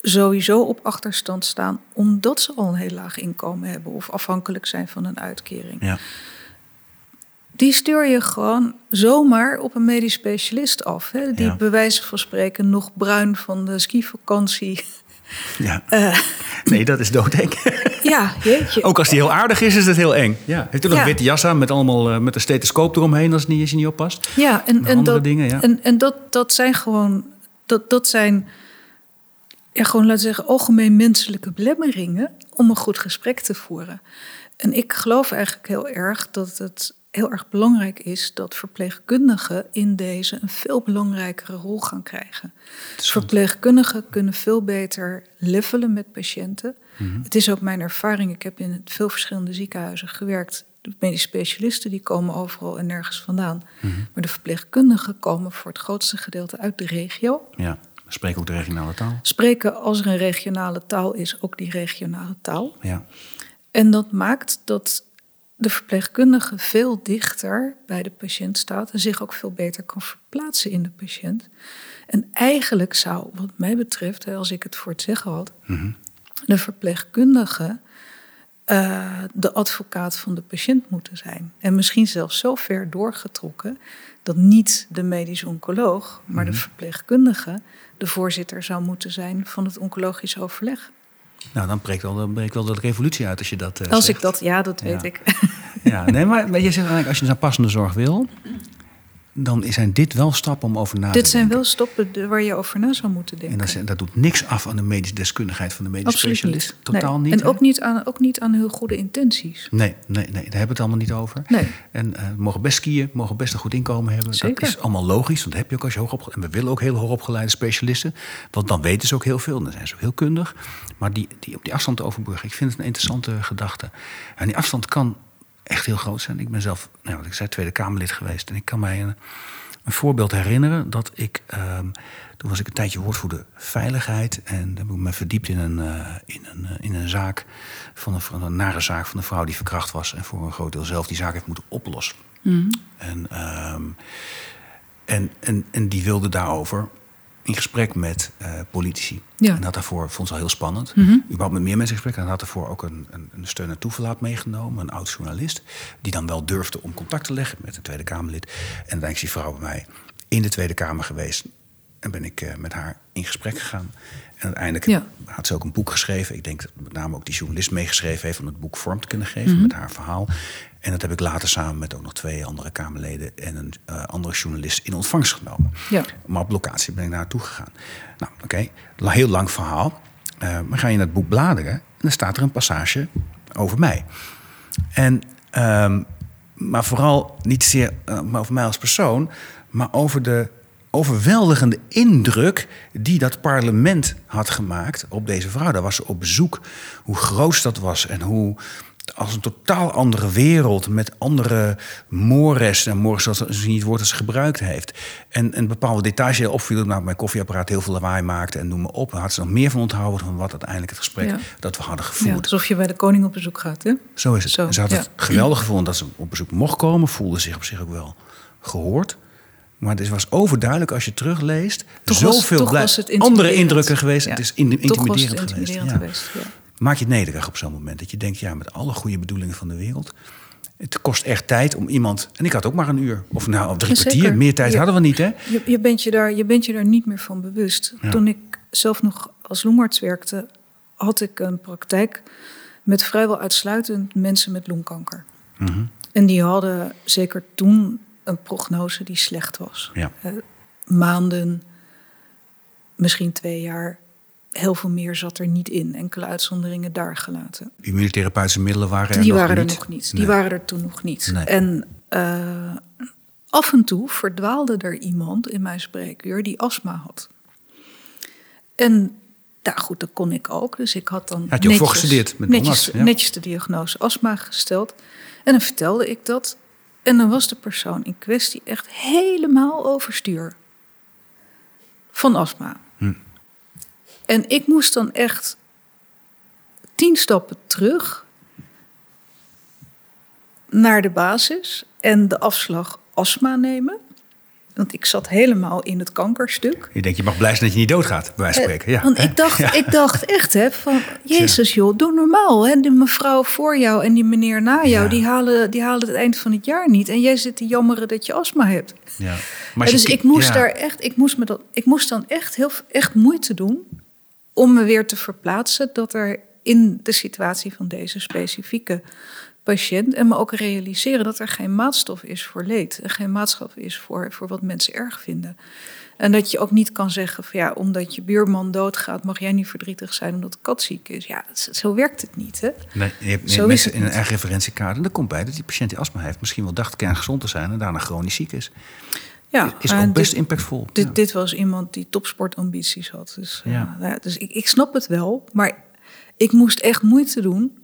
sowieso op achterstand staan omdat ze al een heel laag inkomen hebben of afhankelijk zijn van een uitkering. Ja. Die stuur je gewoon zomaar op een medisch specialist af. Hè? Die Ja. bij wijze van spreken nog bruin van de skivakantie. ja. Eh, Nee, dat is doodeng. ja, jeetje. ook als die heel aardig is, is het heel eng. Ja. Heeft u nog Ja. een witte jas aan met, allemaal, eh, met een stethoscoop eromheen als, het niet, als je niet oppast? Ja, en, En dat, dingen, ja. en, en dat, dat zijn gewoon, dat, dat zijn, ja, gewoon laten we zeggen, algemeen menselijke belemmeringen om een goed gesprek te voeren. En ik geloof eigenlijk heel erg dat het heel erg belangrijk is dat verpleegkundigen in deze een veel belangrijkere rol gaan krijgen. Verpleegkundigen kunnen veel beter levelen met patiënten. Mhm. Het is ook mijn ervaring. Ik heb in veel verschillende ziekenhuizen gewerkt. De medische specialisten die komen overal en nergens vandaan. Mhm. Maar de verpleegkundigen komen voor het grootste gedeelte uit de regio. Ja, spreken ook de regionale taal. Spreken als er een regionale taal is, ook die regionale taal. Ja, En dat maakt dat de verpleegkundige veel dichter bij de patiënt staat en zich ook veel beter kan verplaatsen in de patiënt. En eigenlijk zou, wat mij betreft, als ik het voor het zeggen had, de verpleegkundige eh, de advocaat van de patiënt moeten zijn. En misschien zelfs zo ver doorgetrokken dat niet de medisch oncoloog, maar de verpleegkundige de voorzitter zou moeten zijn van het oncologisch overleg. nou dan breekt wel, dan breekt wel de revolutie uit als je dat eh, Als zegt. ik dat, ja, dat Ja. weet ik. Ja, nee, maar, maar je zegt eigenlijk, als je naar passende zorg wil... dan zijn dit wel stappen om over na te Dit zijn denken. wel stoppen de- waar je over na zou moeten En denken. dat, zijn- dat doet niks af aan de medische deskundigheid van de medisch Absoluut specialist. niet. Totaal Nee. niet. En hè? ook niet, aan, ook niet aan heel goede intenties. Nee, nee, nee, daar hebben we het allemaal niet over. Nee. En eh, we mogen best skiën, we mogen best een goed inkomen hebben. Zeker. Dat is allemaal logisch, want dat heb je ook als je hoog opgeleid En we willen ook heel hoog opgeleide specialisten. Want dan weten ze ook heel veel, en dan zijn ze ook heel kundig. Maar die, die, op die afstand te overbruggen, ik vind het een interessante gedachte. En die afstand kan echt heel groot zijn. Ik ben zelf, nou, wat ik zei, Tweede Kamerlid geweest. En ik kan mij een, een voorbeeld herinneren dat ik... ehm, toen was ik een tijdje woordvoerder veiligheid. En dan heb ik me verdiept in een, eh, in een, eh, in een zaak... Van een, van een nare zaak van een vrouw die verkracht was... en voor een groot deel zelf die zaak heeft moeten oplossen. En, ehm, en, en, en die wilde daarover in gesprek met eh, politici. Ja. En had daarvoor, vond ze al heel spannend, Mhm. überhaupt met meer mensen in gesprek. En had daarvoor ook een, een, een steun en toeverlaat meegenomen, een oud journalist. Die dan wel durfde om contact te leggen met een Tweede Kamerlid. En uiteindelijk is die vrouw bij mij in de Tweede Kamer geweest. En ben ik eh, met haar in gesprek gegaan. En uiteindelijk Ja. had ze ook een boek geschreven. Ik denk dat met name ook die journalist meegeschreven heeft... om het boek vorm te kunnen geven Mhm. met haar verhaal. En dat heb ik later samen met ook nog twee andere Kamerleden... en een eh, andere journalist in ontvangst genomen. Ja. Maar op locatie ben ik naartoe gegaan. Nou, oké, heel lang verhaal. Eh maar ga je naar het boek bladeren... en dan staat er een passage over mij. En, ehm, maar vooral niet zeer maar over mij als persoon... maar over de overweldigende indruk die dat parlement had gemaakt op deze vrouw. Daar was ze op bezoek. Hoe groot dat was en hoe als een totaal andere wereld met andere mores en mores dat is niet het woord dat ze gebruikt heeft. En, en bepaalde details die opvielen, nou, mijn koffieapparaat heel veel lawaai maakte en noem maar op. Daar had ze nog meer van onthouden van wat uiteindelijk het gesprek Ja. dat we hadden Ja, gevoerd. alsof je bij de koning op bezoek gaat, hè? Zo is het. Zo, En ze had ja. het geweldig gevonden dat ze op bezoek mocht komen. Voelde zich op zich ook wel gehoord. Maar het was overduidelijk als je terugleest. Toch zoveel was het andere indrukken geweest. Ja. Het is in- het intimiderend, geweest. geweest, ja. Maak je het nederig op zo'n moment. Dat je denkt, ja, met alle goede bedoelingen van de wereld. Het kost echt tijd om iemand. En ik had ook maar een uur. Of nou, of drie kwartier. Meer tijd hadden we niet, hè? Je, je, bent je, daar, je bent je daar niet meer van bewust. Ja. Toen ik zelf nog als longarts werkte, had ik een praktijk met vrijwel uitsluitend mensen met longkanker. Mhm. En die hadden zeker toen een prognose die slecht was. Ja. Eh, maanden, misschien twee jaar. Heel veel meer zat er niet in. Enkele uitzonderingen daar gelaten. Immunotherapeutische middelen waren er Die nog waren niet. er nog niet. Die Nee. waren er toen nog niet. Nee. En eh, af en toe verdwaalde er iemand in mijn spreekuur die astma had. En nou goed, dat kon ik ook. Dus ik had dan Had voor gestudeerd met netjes, ja. netjes de diagnose astma gesteld. En dan vertelde ik dat. En dan was de persoon in kwestie echt helemaal overstuur van astma. Hm. En ik moest dan echt tien stappen terug naar de basis en de afslag astma nemen. Want ik zat helemaal in het kankerstuk. Je denkt, je mag blij zijn dat je niet doodgaat, bij wijze van spreken. Ja, Eh, Want hè? ik dacht, Ja. ik dacht echt, hè, van Jezus joh, doe normaal. Hè? Die mevrouw voor jou en die meneer na jou, Ja. die, halen, die halen het eind van het jaar niet. En jij zit te jammeren dat je astma hebt. Ja. Dus ik moest daar echt, ik moest, me dat, ik moest dan echt, heel, echt moeite doen om me weer te verplaatsen dat er in de situatie van deze specifieke patiënt en me ook realiseren dat er geen maatstof is voor leed en geen maatstaf is voor, voor wat mensen erg vinden. En dat je ook niet kan zeggen van ja, omdat je buurman doodgaat, mag jij niet verdrietig zijn omdat de kat ziek is. Ja, zo- werkt het niet. Hè? Nee, je hebt Zo mensen in een eigen referentiekader. En daar komt bij dat die patiënt die astma heeft... misschien wel dacht kerngezond te zijn en daarna chronisch ziek is. Ja, Is ook best dit- impactvol. Dit, Ja. dit was iemand die topsportambities had. Dus, eh, Ja. nou ja, dus ik, ik snap het wel, maar ik moest echt moeite doen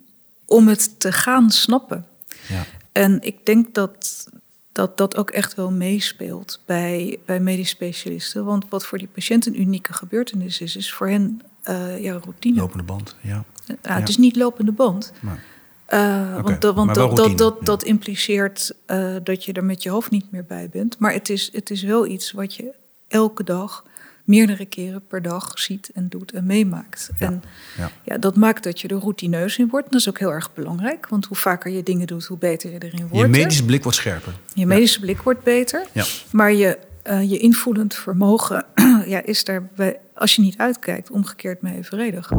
om het te gaan snappen. Ja. En ik denk dat dat, dat ook echt wel meespeelt bij, bij medisch specialisten. Want wat voor die patiënt een unieke gebeurtenis is, is voor hen eh, ja, routine. Lopende band, ja. Ja, Het is niet lopende band. Maar, Eh, Oké, want dat, want dat, dat, ja. dat impliceert eh, dat je er met je hoofd niet meer bij bent. Maar het is, het is wel iets wat je elke dag, meerdere keren per dag ziet en doet en meemaakt. Ja, En ja. ja, dat maakt dat je er routineus in wordt. Dat is ook heel erg belangrijk, want hoe vaker je dingen doet, hoe beter je erin wordt. je medische blik wordt scherper. Je medische blik wordt beter. Ja. Maar je, eh, je invoelend vermogen ja, is daar, bij, als je niet uitkijkt, omgekeerd mee evenredig.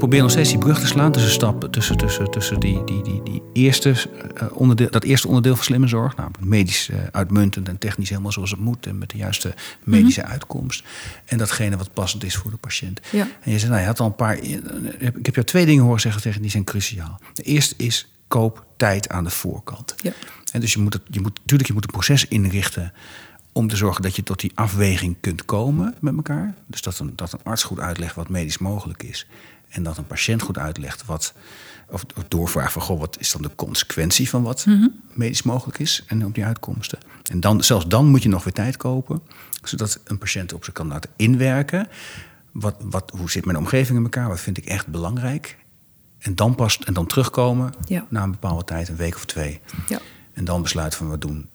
Probeer nog steeds die brug te slaan tussen stappen, tussen, tussen, tussen die, die, die, die eerste, eh, onderdeel, dat eerste onderdeel van slimme zorg, namelijk medisch eh, uitmuntend en technisch helemaal zoals het moet en met de juiste medische uitkomst. En datgene wat passend is voor de patiënt. Ja. En je zei, nou, je had al een paar. Ik heb jou twee dingen horen zeggen tegen die zijn cruciaal. De eerste is koop tijd aan de voorkant. Ja. En dus je moet, het, je moet natuurlijk je moet een proces inrichten om te zorgen dat je tot die afweging kunt komen met elkaar. Dus dat een, dat een arts goed uitlegt wat medisch mogelijk is. En dat een patiënt goed uitlegt wat. Of, of doorvraagt van, goh, wat is dan de consequentie van wat medisch mogelijk is en op die uitkomsten. En dan, zelfs dan moet je nog weer tijd kopen, zodat een patiënt op zich kan laten inwerken. Wat, wat, hoe zit mijn omgeving in elkaar? Wat vind ik echt belangrijk? En dan pas en dan terugkomen Ja. na een bepaalde tijd, een week of twee. Ja. En dan besluiten van wat doen.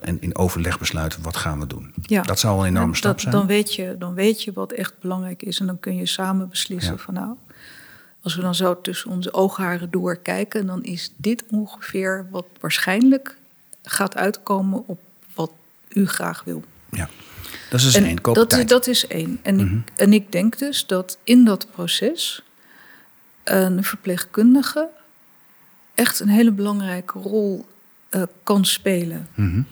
En in overleg besluiten wat gaan we doen. Ja. Dat zou een enorme stap dat- zijn. Dan weet, je, dan weet je wat echt belangrijk is. En dan kun je samen beslissen Ja. van nou, Als we dan zo tussen onze oogharen door kijken, dan is dit ongeveer wat waarschijnlijk gaat uitkomen op wat u graag wil. Ja, dat is dus En één. Koop dat, tijd. is, dat is één. En, Mhm. ik, en ik denk dus dat in dat proces een verpleegkundige echt een hele belangrijke rol eh, kan spelen. Mhm.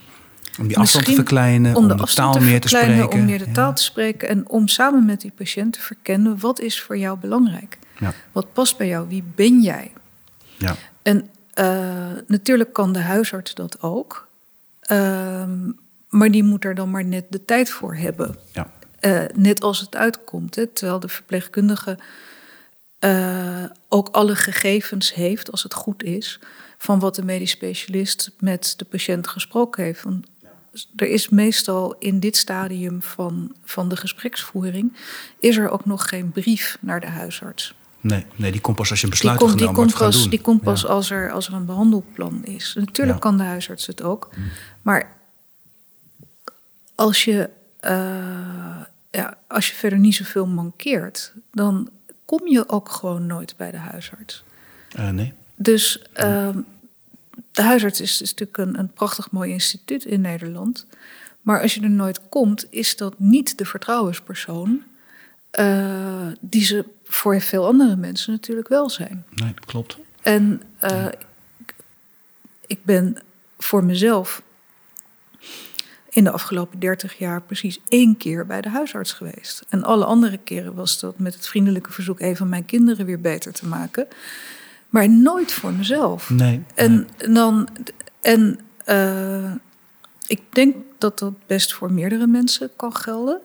Om die afstand te verkleinen, om, de, taal meer te spreken. Om meer de Ja. taal te spreken en om samen met die patiënt te verkennen wat is voor jou belangrijk. Ja. Wat past bij jou? Wie ben jij? Ja. En eh, natuurlijk kan de huisarts dat ook. Ehm, maar die moet er dan maar net de tijd voor hebben. Ja. Eh, net als het uitkomt. Hè, terwijl de verpleegkundige ook alle gegevens heeft, als het goed is, van wat de medisch specialist met de patiënt gesproken heeft. Want er is meestal in dit stadium van, van de gespreksvoering, is er ook nog geen brief naar de huisarts. Nee, nee, die komt pas als je een Die besluit komt, die genomen komt wordt gaan pas, doen. die komt pas Ja. als, er, als er een behandelplan is. Natuurlijk Ja. Mm. kan de huisarts het ook. Maar als je, eh, ja, als je verder niet zoveel mankeert, dan kom je ook gewoon nooit bij de huisarts. Eh, nee. Dus ehm, de huisarts is, is natuurlijk een, een prachtig mooi instituut in Nederland. Maar als je er nooit komt, is dat niet de vertrouwenspersoon eh, die ze voor veel andere mensen natuurlijk wel zijn. nee, dat klopt. En eh, ik- ik ben voor mezelf in de afgelopen 30 jaar precies één keer bij de huisarts geweest. En alle andere keren was dat met het vriendelijke verzoek even mijn kinderen weer beter te maken. Maar nooit voor mezelf. Nee. nee. En, dan, en eh, ik denk dat dat best voor meerdere mensen kan gelden.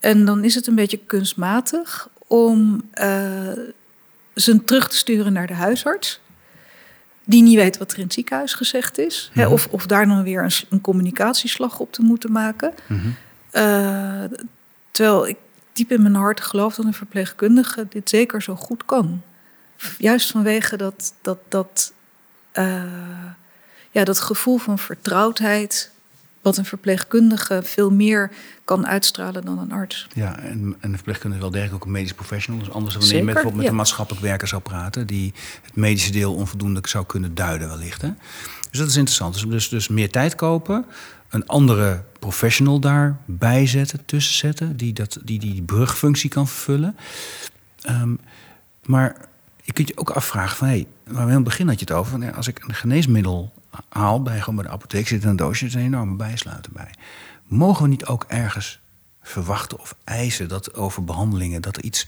En dan is het een beetje kunstmatig om eh, ze terug te sturen naar de huisarts. Die niet weet wat er in het ziekenhuis gezegd is. Hè, Mhm. of, of daar dan weer een, een communicatieslag op te moeten maken. Mhm. Eh, terwijl ik diep in mijn hart geloof dat een verpleegkundige dit zeker zo goed kan. Juist vanwege dat, dat, dat, eh, ja, dat gevoel van vertrouwdheid, wat een verpleegkundige veel meer kan uitstralen dan een arts. Ja, en, en de verpleegkundige is wel degelijk ook een medisch professional. Dus anders wanneer Zeker, je met, bijvoorbeeld met ja. een maatschappelijk werker zou praten... die het medische deel onvoldoende zou kunnen duiden wellicht. Hè? Dus dat is interessant. Dus, dus, dus meer tijd kopen, een andere professional daarbij zetten, tussen zetten... die dat, die, die brugfunctie kan vervullen. Ehm, maar je kunt je ook afvragen van... Hey, maar in het begin had je het over... Van, ja, als ik een geneesmiddel haal bij, gewoon bij de apotheek... zit er een doosje, er is een enorme bijsluiter bij. Mogen we niet ook ergens verwachten of eisen dat over behandelingen... dat er iets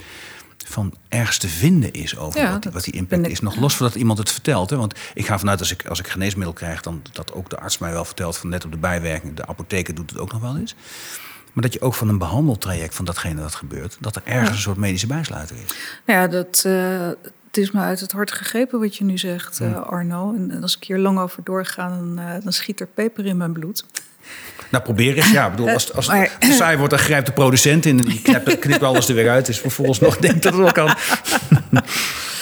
van ergens te vinden is over Ja, wat, die, wat die impact ik- is. Nog los van dat iemand het vertelt. Hè? Want ik ga vanuit als ik, als ik geneesmiddel krijg... dan dat ook de arts mij wel vertelt van net op de bijwerking. De apotheker doet het ook nog wel eens. Maar dat je ook van een behandeltraject van datgene dat gebeurt... dat er ergens een soort medische bijsluiter is. Nou ja, dat, eh, het is me uit het hart gegrepen wat je nu zegt, eh, Arno. En, en als ik hier lang over doorga, dan, eh, dan schiet er peper in mijn bloed. Nou, probeer eens. Ja, ik bedoel, als, als Maar- het saai wordt, dan grijpt de producent in... en die knipt, knipt alles er weer uit. Dus vervolgens nog denkt dat het wel kan.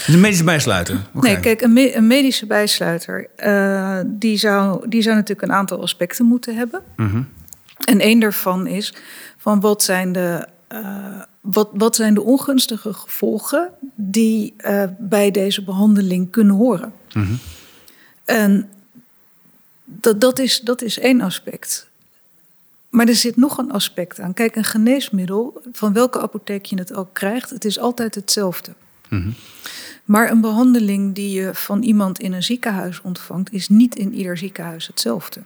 Een medische bijsluiter. Nee, kijk, een, me- een medische bijsluiter, eh, die, zou, die zou natuurlijk een aantal aspecten moeten hebben. Mhm. En één daarvan is van wat zijn de, eh, wat, wat zijn de ongunstige gevolgen die eh, bij deze behandeling kunnen horen. Mhm. En dat, dat, is, dat is één aspect. Maar er zit nog een aspect aan. Kijk, een geneesmiddel, van welke apotheek je het ook krijgt, het is altijd hetzelfde. Mhm. Maar een behandeling die je van iemand in een ziekenhuis ontvangt, is niet in ieder ziekenhuis hetzelfde.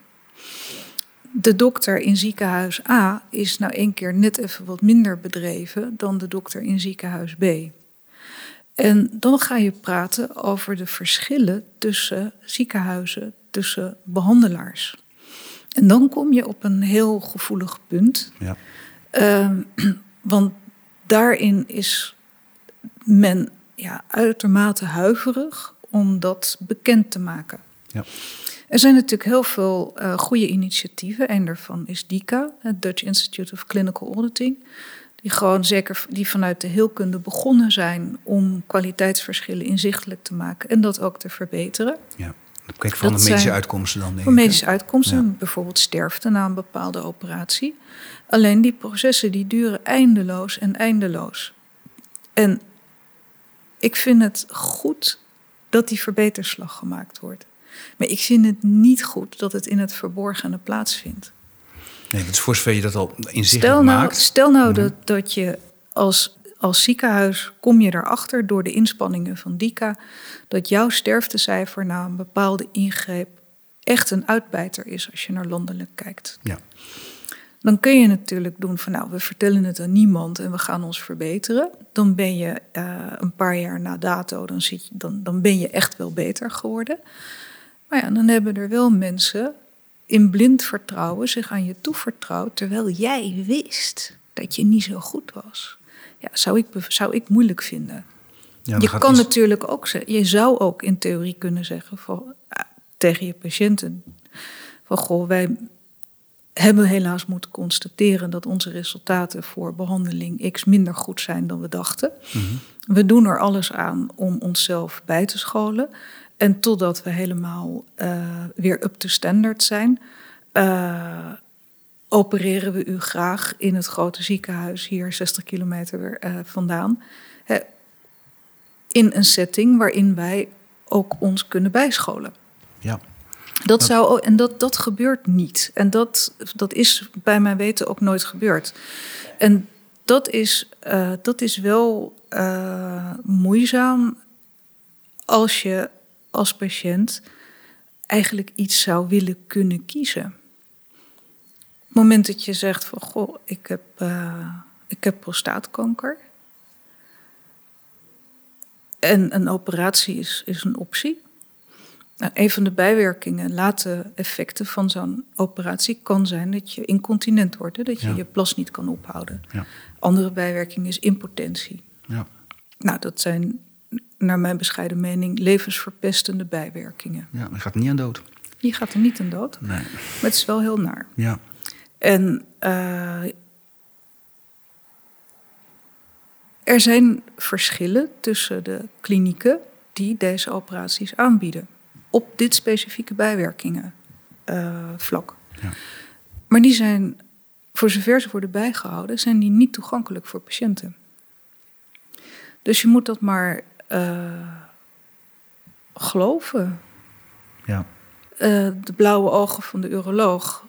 De dokter in ziekenhuis A is nou één keer net even wat minder bedreven dan de dokter in ziekenhuis B. En dan ga je praten over de verschillen tussen ziekenhuizen, tussen behandelaars. En dan kom je op een heel gevoelig punt. Ja. Ehm, want daarin is men ja, uitermate huiverig om dat bekend te maken. Ja. Er zijn natuurlijk heel veel eh, goede initiatieven. Een daarvan is DICA, het Dutch Institute of Clinical Auditing. Die gewoon zeker die vanuit de heelkunde begonnen zijn om kwaliteitsverschillen inzichtelijk te maken en dat ook te verbeteren. ja. Kijk, van Dat de medische zijn- uitkomsten dan, denk ik, hè? medische uitkomsten, Ja. bijvoorbeeld sterfte na een bepaalde operatie. Alleen die processen die duren eindeloos en eindeloos. En Ik vind het goed dat die verbeterslag gemaakt wordt. Maar ik vind het niet goed dat het in het verborgene plaatsvindt. Nee, dat is voor zover je dat al inzichtelijk Stel nou, maakt. stel nou Mhm. dat, dat je als, als ziekenhuis kom je erachter door de inspanningen van DICA dat jouw sterftecijfer na een bepaalde ingreep echt een uitbijter is als je naar landelijk kijkt. Ja. Dan kun je natuurlijk doen van nou, we vertellen het aan niemand en we gaan ons verbeteren. Dan ben je eh, een paar jaar na dato, dan, zit je, dan, dan ben je echt wel beter geworden. Maar ja, dan hebben er wel mensen in blind vertrouwen zich aan je toevertrouwd, terwijl jij wist dat je niet zo goed was. Ja, zou ik, zou ik moeilijk vinden. Ja, je kan iets- natuurlijk ook zeggen, je zou ook in theorie kunnen zeggen van, ah, tegen je patiënten: van goh, wij hebben helaas moeten constateren dat onze resultaten voor behandeling X minder goed zijn dan we dachten. Mhm. We doen er alles aan om onszelf bij te scholen. En totdat we helemaal eh, weer up to standard zijn, eh, opereren we u graag in het grote ziekenhuis hier 60 kilometer eh, vandaan. Hè, in een setting waarin wij ook ons kunnen bijscholen. Ja. Dat zou, en dat, dat gebeurt niet. En dat, dat is bij mijn weten ook nooit gebeurd. En dat is, dat is wel moeizaam als je als patiënt eigenlijk iets zou willen kunnen kiezen. Op het moment dat je zegt van goh, ik heb, eh, ik heb prostaatkanker. En een operatie is, is een optie. Nou, een van de bijwerkingen, late effecten van zo'n operatie kan zijn dat je incontinent wordt, hè, dat je Ja. je plas niet kan ophouden. Ja. Andere bijwerking is impotentie. Ja. Nou, dat zijn naar mijn bescheiden mening levensverpestende bijwerkingen. ja, je gaat niet aan dood. Je gaat er niet aan dood, Nee. maar het is wel heel naar. Ja. En eh, er zijn verschillen tussen de klinieken die deze operaties aanbieden. Op dit specifieke bijwerkingen eh, vlak. Ja. Maar die zijn, voor zover ze worden bijgehouden, zijn die niet toegankelijk voor patiënten. Dus je moet dat maar eh, geloven. Ja. Eh, de blauwe ogen van de uroloog.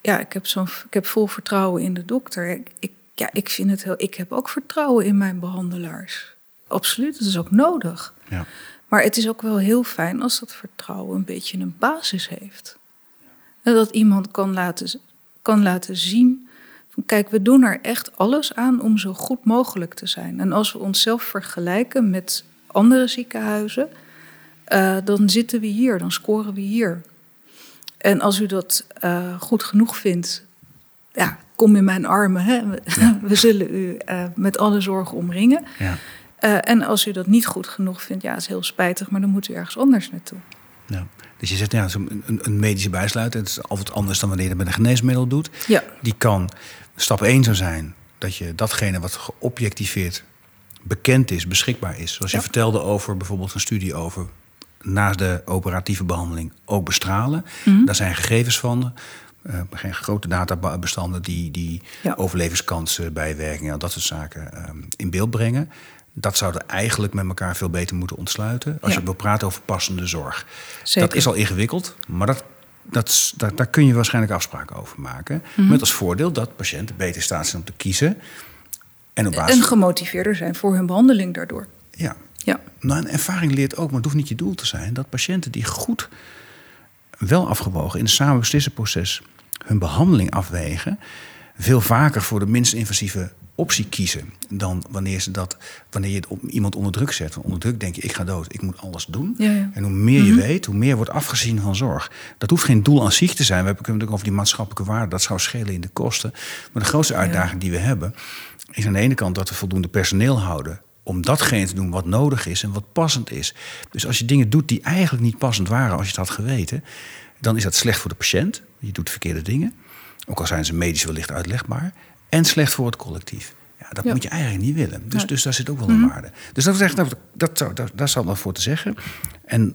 Ja, ik heb, zo'n, ik heb vol vertrouwen in de dokter. Ik, ik, ja, ik, vind het heel, ik heb ook vertrouwen in mijn behandelaars. Absoluut, dat is ook nodig. Ja. Maar het is ook wel heel fijn als dat vertrouwen een beetje een basis heeft. En dat iemand kan laten, kan laten zien kijk, we doen er echt alles aan om zo goed mogelijk te zijn. En als we onszelf vergelijken met andere ziekenhuizen, eh, dan zitten we hier, dan scoren we hier. En als u dat eh, goed genoeg vindt, ja, kom in mijn armen. Hè? We, we zullen u eh, met alle zorg omringen. Ja. En als u dat niet goed genoeg vindt, ja, het is heel spijtig, maar dan moet u ergens anders naartoe. Ja. Dus je zegt, ja, een, een medische bijsluiter, het is altijd anders dan wanneer je het met een geneesmiddel doet. Ja, Die kan, stap 1 zou zijn, dat je datgene wat geobjectiveerd bekend is, beschikbaar is. Zoals je vertelde over bijvoorbeeld een studie over naast de operatieve behandeling ook bestralen. Mhm. Daar zijn gegevens van. eh, geen grote databestanden die, die Ja. overlevingskansen, bijwerkingen, dat soort zaken ehm, in beeld brengen. Dat zouden eigenlijk met elkaar veel beter moeten ontsluiten. Als Ja. je wil praten over passende zorg. Zeker. Dat is al ingewikkeld, maar dat, dat, is- daar, kun je waarschijnlijk afspraken over maken. Mhm. Met als voordeel dat patiënten beter staat zijn om te kiezen. En op basis en gemotiveerder zijn voor hun behandeling daardoor. ja, Ja, nou, een ervaring leert ook, maar het hoeft niet je doel te zijn, dat patiënten die goed, wel afgewogen in het samenbeslissenproces hun behandeling afwegen, veel vaker voor de minst invasieve optie kiezen dan wanneer, ze dat, wanneer je het op iemand onder druk zet. Want onder druk denk je, ik ga dood, ik moet alles doen. Ja, ja. En hoe meer je weet, hoe meer wordt afgezien van zorg. Dat hoeft geen doel aan zich te zijn. We hebben het natuurlijk over die maatschappelijke waarde, dat zou schelen in de kosten. Maar de grootste uitdaging die we hebben, is aan de ene kant dat we voldoende personeel houden om datgene te doen wat nodig is en wat passend is. Dus als je dingen doet die eigenlijk niet passend waren als je het had geweten, dan is dat slecht voor de patiënt. Je doet verkeerde dingen. Ook al zijn ze medisch wellicht uitlegbaar. En slecht voor het collectief. Ja, dat Ja. moet je eigenlijk niet willen. Dus, dus daar zit ook wel een waarde. Dus dat, is echt, dat, dat, zou- dat, daar zal wat voor te zeggen. En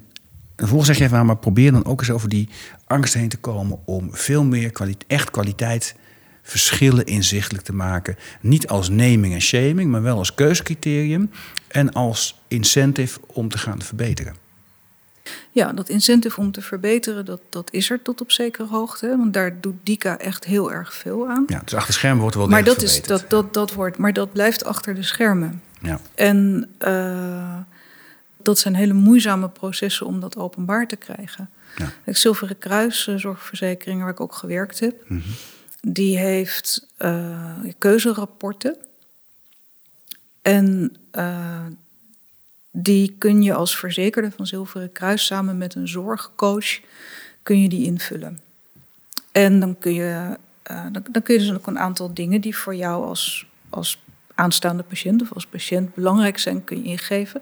vervolgens zeg je even maar probeer dan ook eens over die angst heen te komen om veel meer kwali echt kwaliteit verschillen inzichtelijk te maken. Niet als naming en shaming, maar wel als keuzecriterium en als incentive om te gaan verbeteren. Ja, dat incentive om te verbeteren, dat, dat is er tot op zekere hoogte. Want daar doet Dika echt heel erg veel aan. Ja, dus achter schermen wordt er wel maar dat verbeterd. is dat, dat, dat wordt, Maar dat blijft achter de schermen. Ja. En uh, dat zijn hele moeizame processen om dat openbaar te krijgen. Ja. Het Zilveren Kruis, zorgverzekeringen waar ik ook gewerkt heb, mm -hmm. die heeft uh, keuzerapporten. En uh, die kun je als verzekerde van Zilveren Kruis samen met een zorgcoach kun je die invullen. En dan kun je, uh, dan, dan, kun je dus ook een aantal dingen die voor jou als, als aanstaande patiënt of als patiënt belangrijk zijn, kun je ingeven.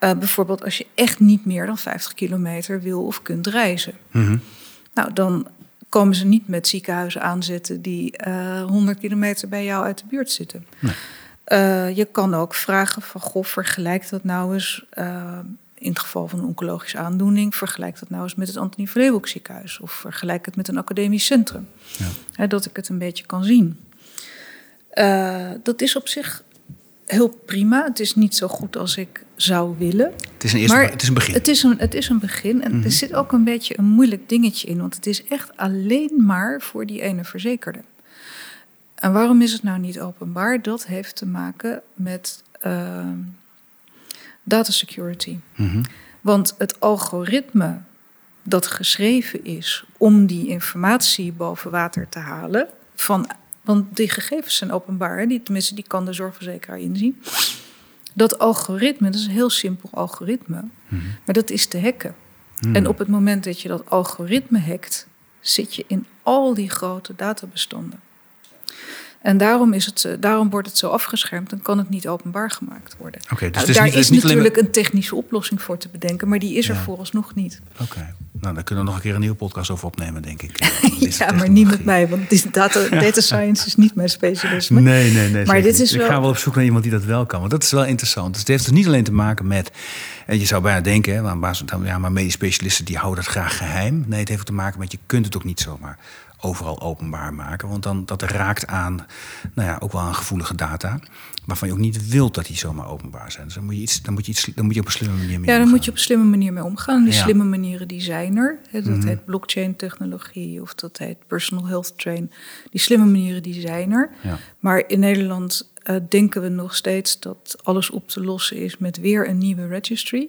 Uh, bijvoorbeeld als je echt niet meer dan 50 kilometer wil of kunt reizen. Mm -hmm. Nou, dan komen ze niet met ziekenhuizen aanzetten die uh, 100 kilometer bij jou uit de buurt zitten. Nee. Uh, je kan ook vragen van, goh, vergelijk dat nou eens... Uh, in het geval van een oncologische aandoening... vergelijk dat nou eens met het Antonie van Leeuwenhoek ziekenhuis... of vergelijk het met een academisch centrum. Ja. He, dat ik het een beetje kan zien. Uh, dat is op zich heel prima. Het is niet zo goed als ik zou willen. Het is een, eerste, maar het is een begin. Het is een, het is een begin. En mm -hmm. er zit ook een beetje een moeilijk dingetje in. Want het is echt alleen maar voor die ene verzekerde. En waarom is het nou niet openbaar? Dat heeft te maken met uh, data security. Mm -hmm. Want het algoritme dat geschreven is om die informatie boven water te halen, van, want die gegevens zijn openbaar, die, tenminste die kan de zorgverzekeraar inzien. Dat algoritme, dat is een heel simpel algoritme, mm -hmm. maar dat is te hacken. Mm. En op het moment dat je dat algoritme hackt, zit je in al die grote databestanden. En daarom, is het, daarom wordt het zo afgeschermd en kan het niet openbaar gemaakt worden. Okay, dus nou, is daar niet, is niet natuurlijk alleen... een technische oplossing voor te bedenken, maar die is er Ja. vooralsnog niet. Oké, nou dan kunnen we nog een keer een nieuwe podcast over opnemen, denk ik. ja, maar niet met mij, want die data, data science is niet mijn specialisme. Nee, nee, nee. Maar dit is Ik wel- ga wel op zoek naar iemand die dat wel kan. Want dat is wel interessant. Dus het heeft dus niet alleen te maken met... En je zou bijna denken, hè, van, ja, maar medisch specialisten die houden dat graag geheim. Nee, het heeft te maken met je kunt het ook niet zomaar overal openbaar maken. Want dan dat raakt aan, nou ja, ook wel aan gevoelige data. Waarvan je ook niet wilt dat die zomaar openbaar zijn. Dus dan moet je, iets, dan moet je, iets, dan moet je op een slimme manier mee Ja, omgaan. moet je op een slimme manier mee omgaan. Die Ja. slimme manieren die zijn er. Hè, Dat Mhm. heet blockchain technologie of dat heet personal health train. Die slimme manieren die zijn er. Ja. Maar in Nederland eh, denken we nog steeds dat alles op te lossen is met weer een nieuwe registry.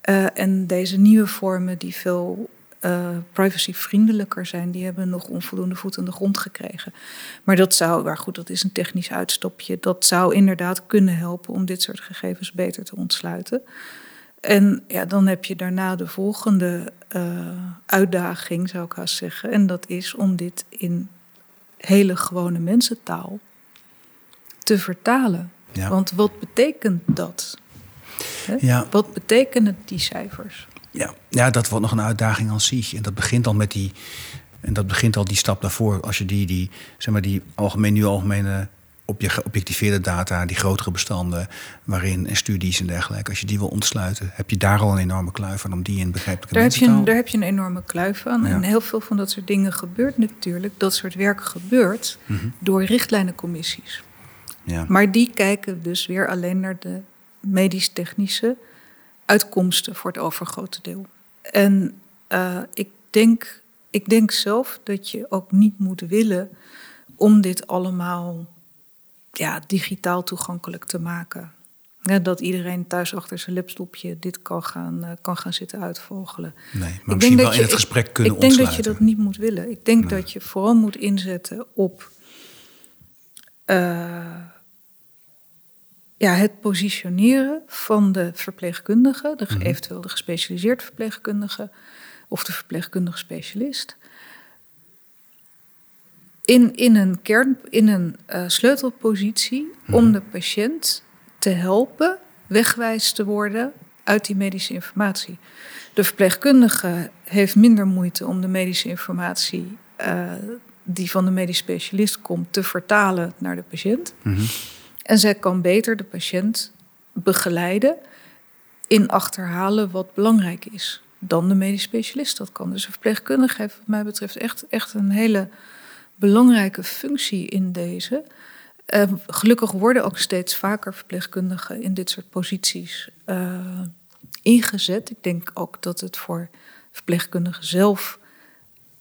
Eh, en deze nieuwe vormen die veel eh, privacyvriendelijker zijn, die hebben nog onvoldoende voet aan de grond gekregen. Maar dat zou, maar goed, dat is een technisch uitstopje. Dat zou inderdaad kunnen helpen om dit soort gegevens beter te ontsluiten. En ja, dan heb je daarna de volgende eh, uitdaging, zou ik haast zeggen. En dat is om dit in hele gewone mensentaal te vertalen. Ja. Want wat betekent dat? Ja. Wat betekenen die cijfers? Ja, ja, dat wordt nog een uitdaging aan zich. En dat begint al met die. En dat begint al die stap daarvoor. Als je die, die, zeg maar, die algemeen, nu algemene obje- geobjectiveerde data, die grotere bestanden, waarin en studies en dergelijke, als je die wil ontsluiten, heb je daar al een enorme kluif aan om die in begrijpelijke Daar heb, je een, daar heb je een enorme kluif aan. Ja. En heel veel van dat soort dingen gebeurt natuurlijk. Dat soort werk gebeurt Mhm. door richtlijnencommissies. Ja. Maar die kijken dus weer alleen naar de medisch-technische uitkomsten voor het overgrote deel. En eh, ik, denk, ik denk zelf dat je ook niet moet willen om dit allemaal ja, digitaal toegankelijk te maken. Ja, dat iedereen thuis achter zijn laptopje dit kan gaan, eh, kan gaan zitten uitvogelen. Nee, maar Ik misschien denk wel dat in het gesprek kunnen Ik denk dat je dat niet moet willen. Ik denk Nee. dat je vooral moet inzetten op eh, ja, het positioneren van de verpleegkundige, de, Mhm. eventueel de gespecialiseerd verpleegkundige of de verpleegkundige specialist. In, in een, kern, in een eh, sleutelpositie om Mhm. de patiënt te helpen wegwijs te worden uit die medische informatie. De verpleegkundige heeft minder moeite om de medische informatie eh, die van de medisch specialist komt te vertalen naar de patiënt. Mhm. En zij kan beter de patiënt begeleiden in achterhalen wat belangrijk is dan de medisch specialist dat kan. Dus een verpleegkundige heeft wat mij betreft echt, echt een hele belangrijke functie in deze. Uh, gelukkig worden ook steeds vaker verpleegkundigen in dit soort posities uh, ingezet. Ik denk ook dat het voor verpleegkundigen zelf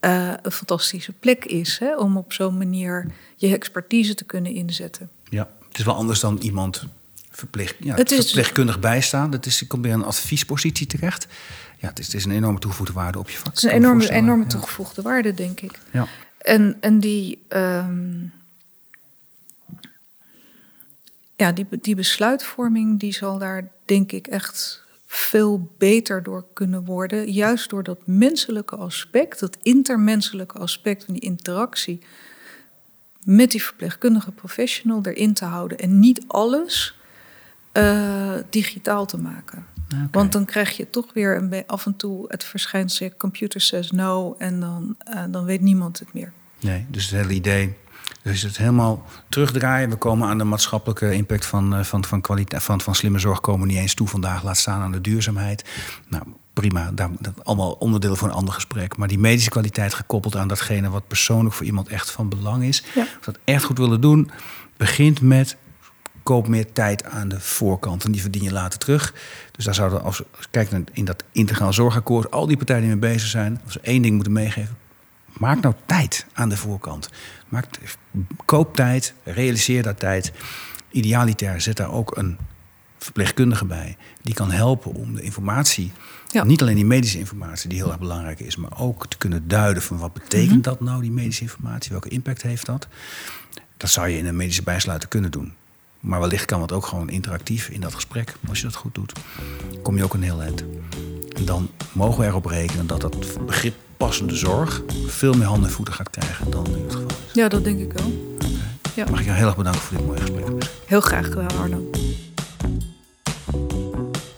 uh, een fantastische plek is hè, om op zo'n manier je expertise te kunnen inzetten. Ja, het is wel anders dan iemand verpleeg, ja, het is, verpleegkundig bijstaan. Dat is, je komt weer een adviespositie terecht. Ja, het is, het is een enorme toegevoegde waarde op je vak. Het is een enorme, enorme toegevoegde waarde, denk ik. Ja. En, en die, um, ja, die, die besluitvorming die zal daar denk ik echt veel beter door kunnen worden. Juist door dat menselijke aspect, dat intermenselijke aspect van die interactie met die verpleegkundige professional erin te houden. En niet alles uh, digitaal te maken. Want dan krijg je toch weer een af en toe het verschijnsel computer says no en dan, uh, dan weet niemand het meer. Nee, dus het hele idee dus het helemaal terugdraaien. We komen aan de maatschappelijke impact van, eh, van, van, kwaliteit, van, van slimme zorg komen niet eens toe vandaag. Laat staan aan de duurzaamheid. Nou, prima. Dat allemaal onderdeel van een ander gesprek. Maar die medische kwaliteit gekoppeld aan datgene wat persoonlijk voor iemand echt van belang is. Ja. Als we dat echt goed willen doen, begint met koop meer tijd aan de voorkant. En die verdien je later terug. Dus daar zouden, als we kijken in dat integraal zorgakkoord, al die partijen die mee bezig zijn, als we één ding moeten meegeven. Maak nou tijd aan de voorkant. Maak, koop tijd, realiseer dat tijd. Idealitair zet daar ook een verpleegkundige bij. Die kan helpen om de informatie, niet alleen die medische informatie die heel erg belangrijk is, maar ook te kunnen duiden van wat betekent mhm. dat nou, die medische informatie, welke impact heeft dat. Dat zou je in een medische bijsluiter kunnen doen. Maar wellicht kan het ook gewoon interactief in dat gesprek. Als je dat goed doet, kom je ook een heel eind. En dan mogen we erop rekenen dat dat begrip passende zorg veel meer handen en voeten gaat krijgen dan nu het geval is. Ja, dat denk ik wel. Ja. Mag ik jou heel erg bedanken voor dit mooie gesprek. Heel graag gedaan, Arno.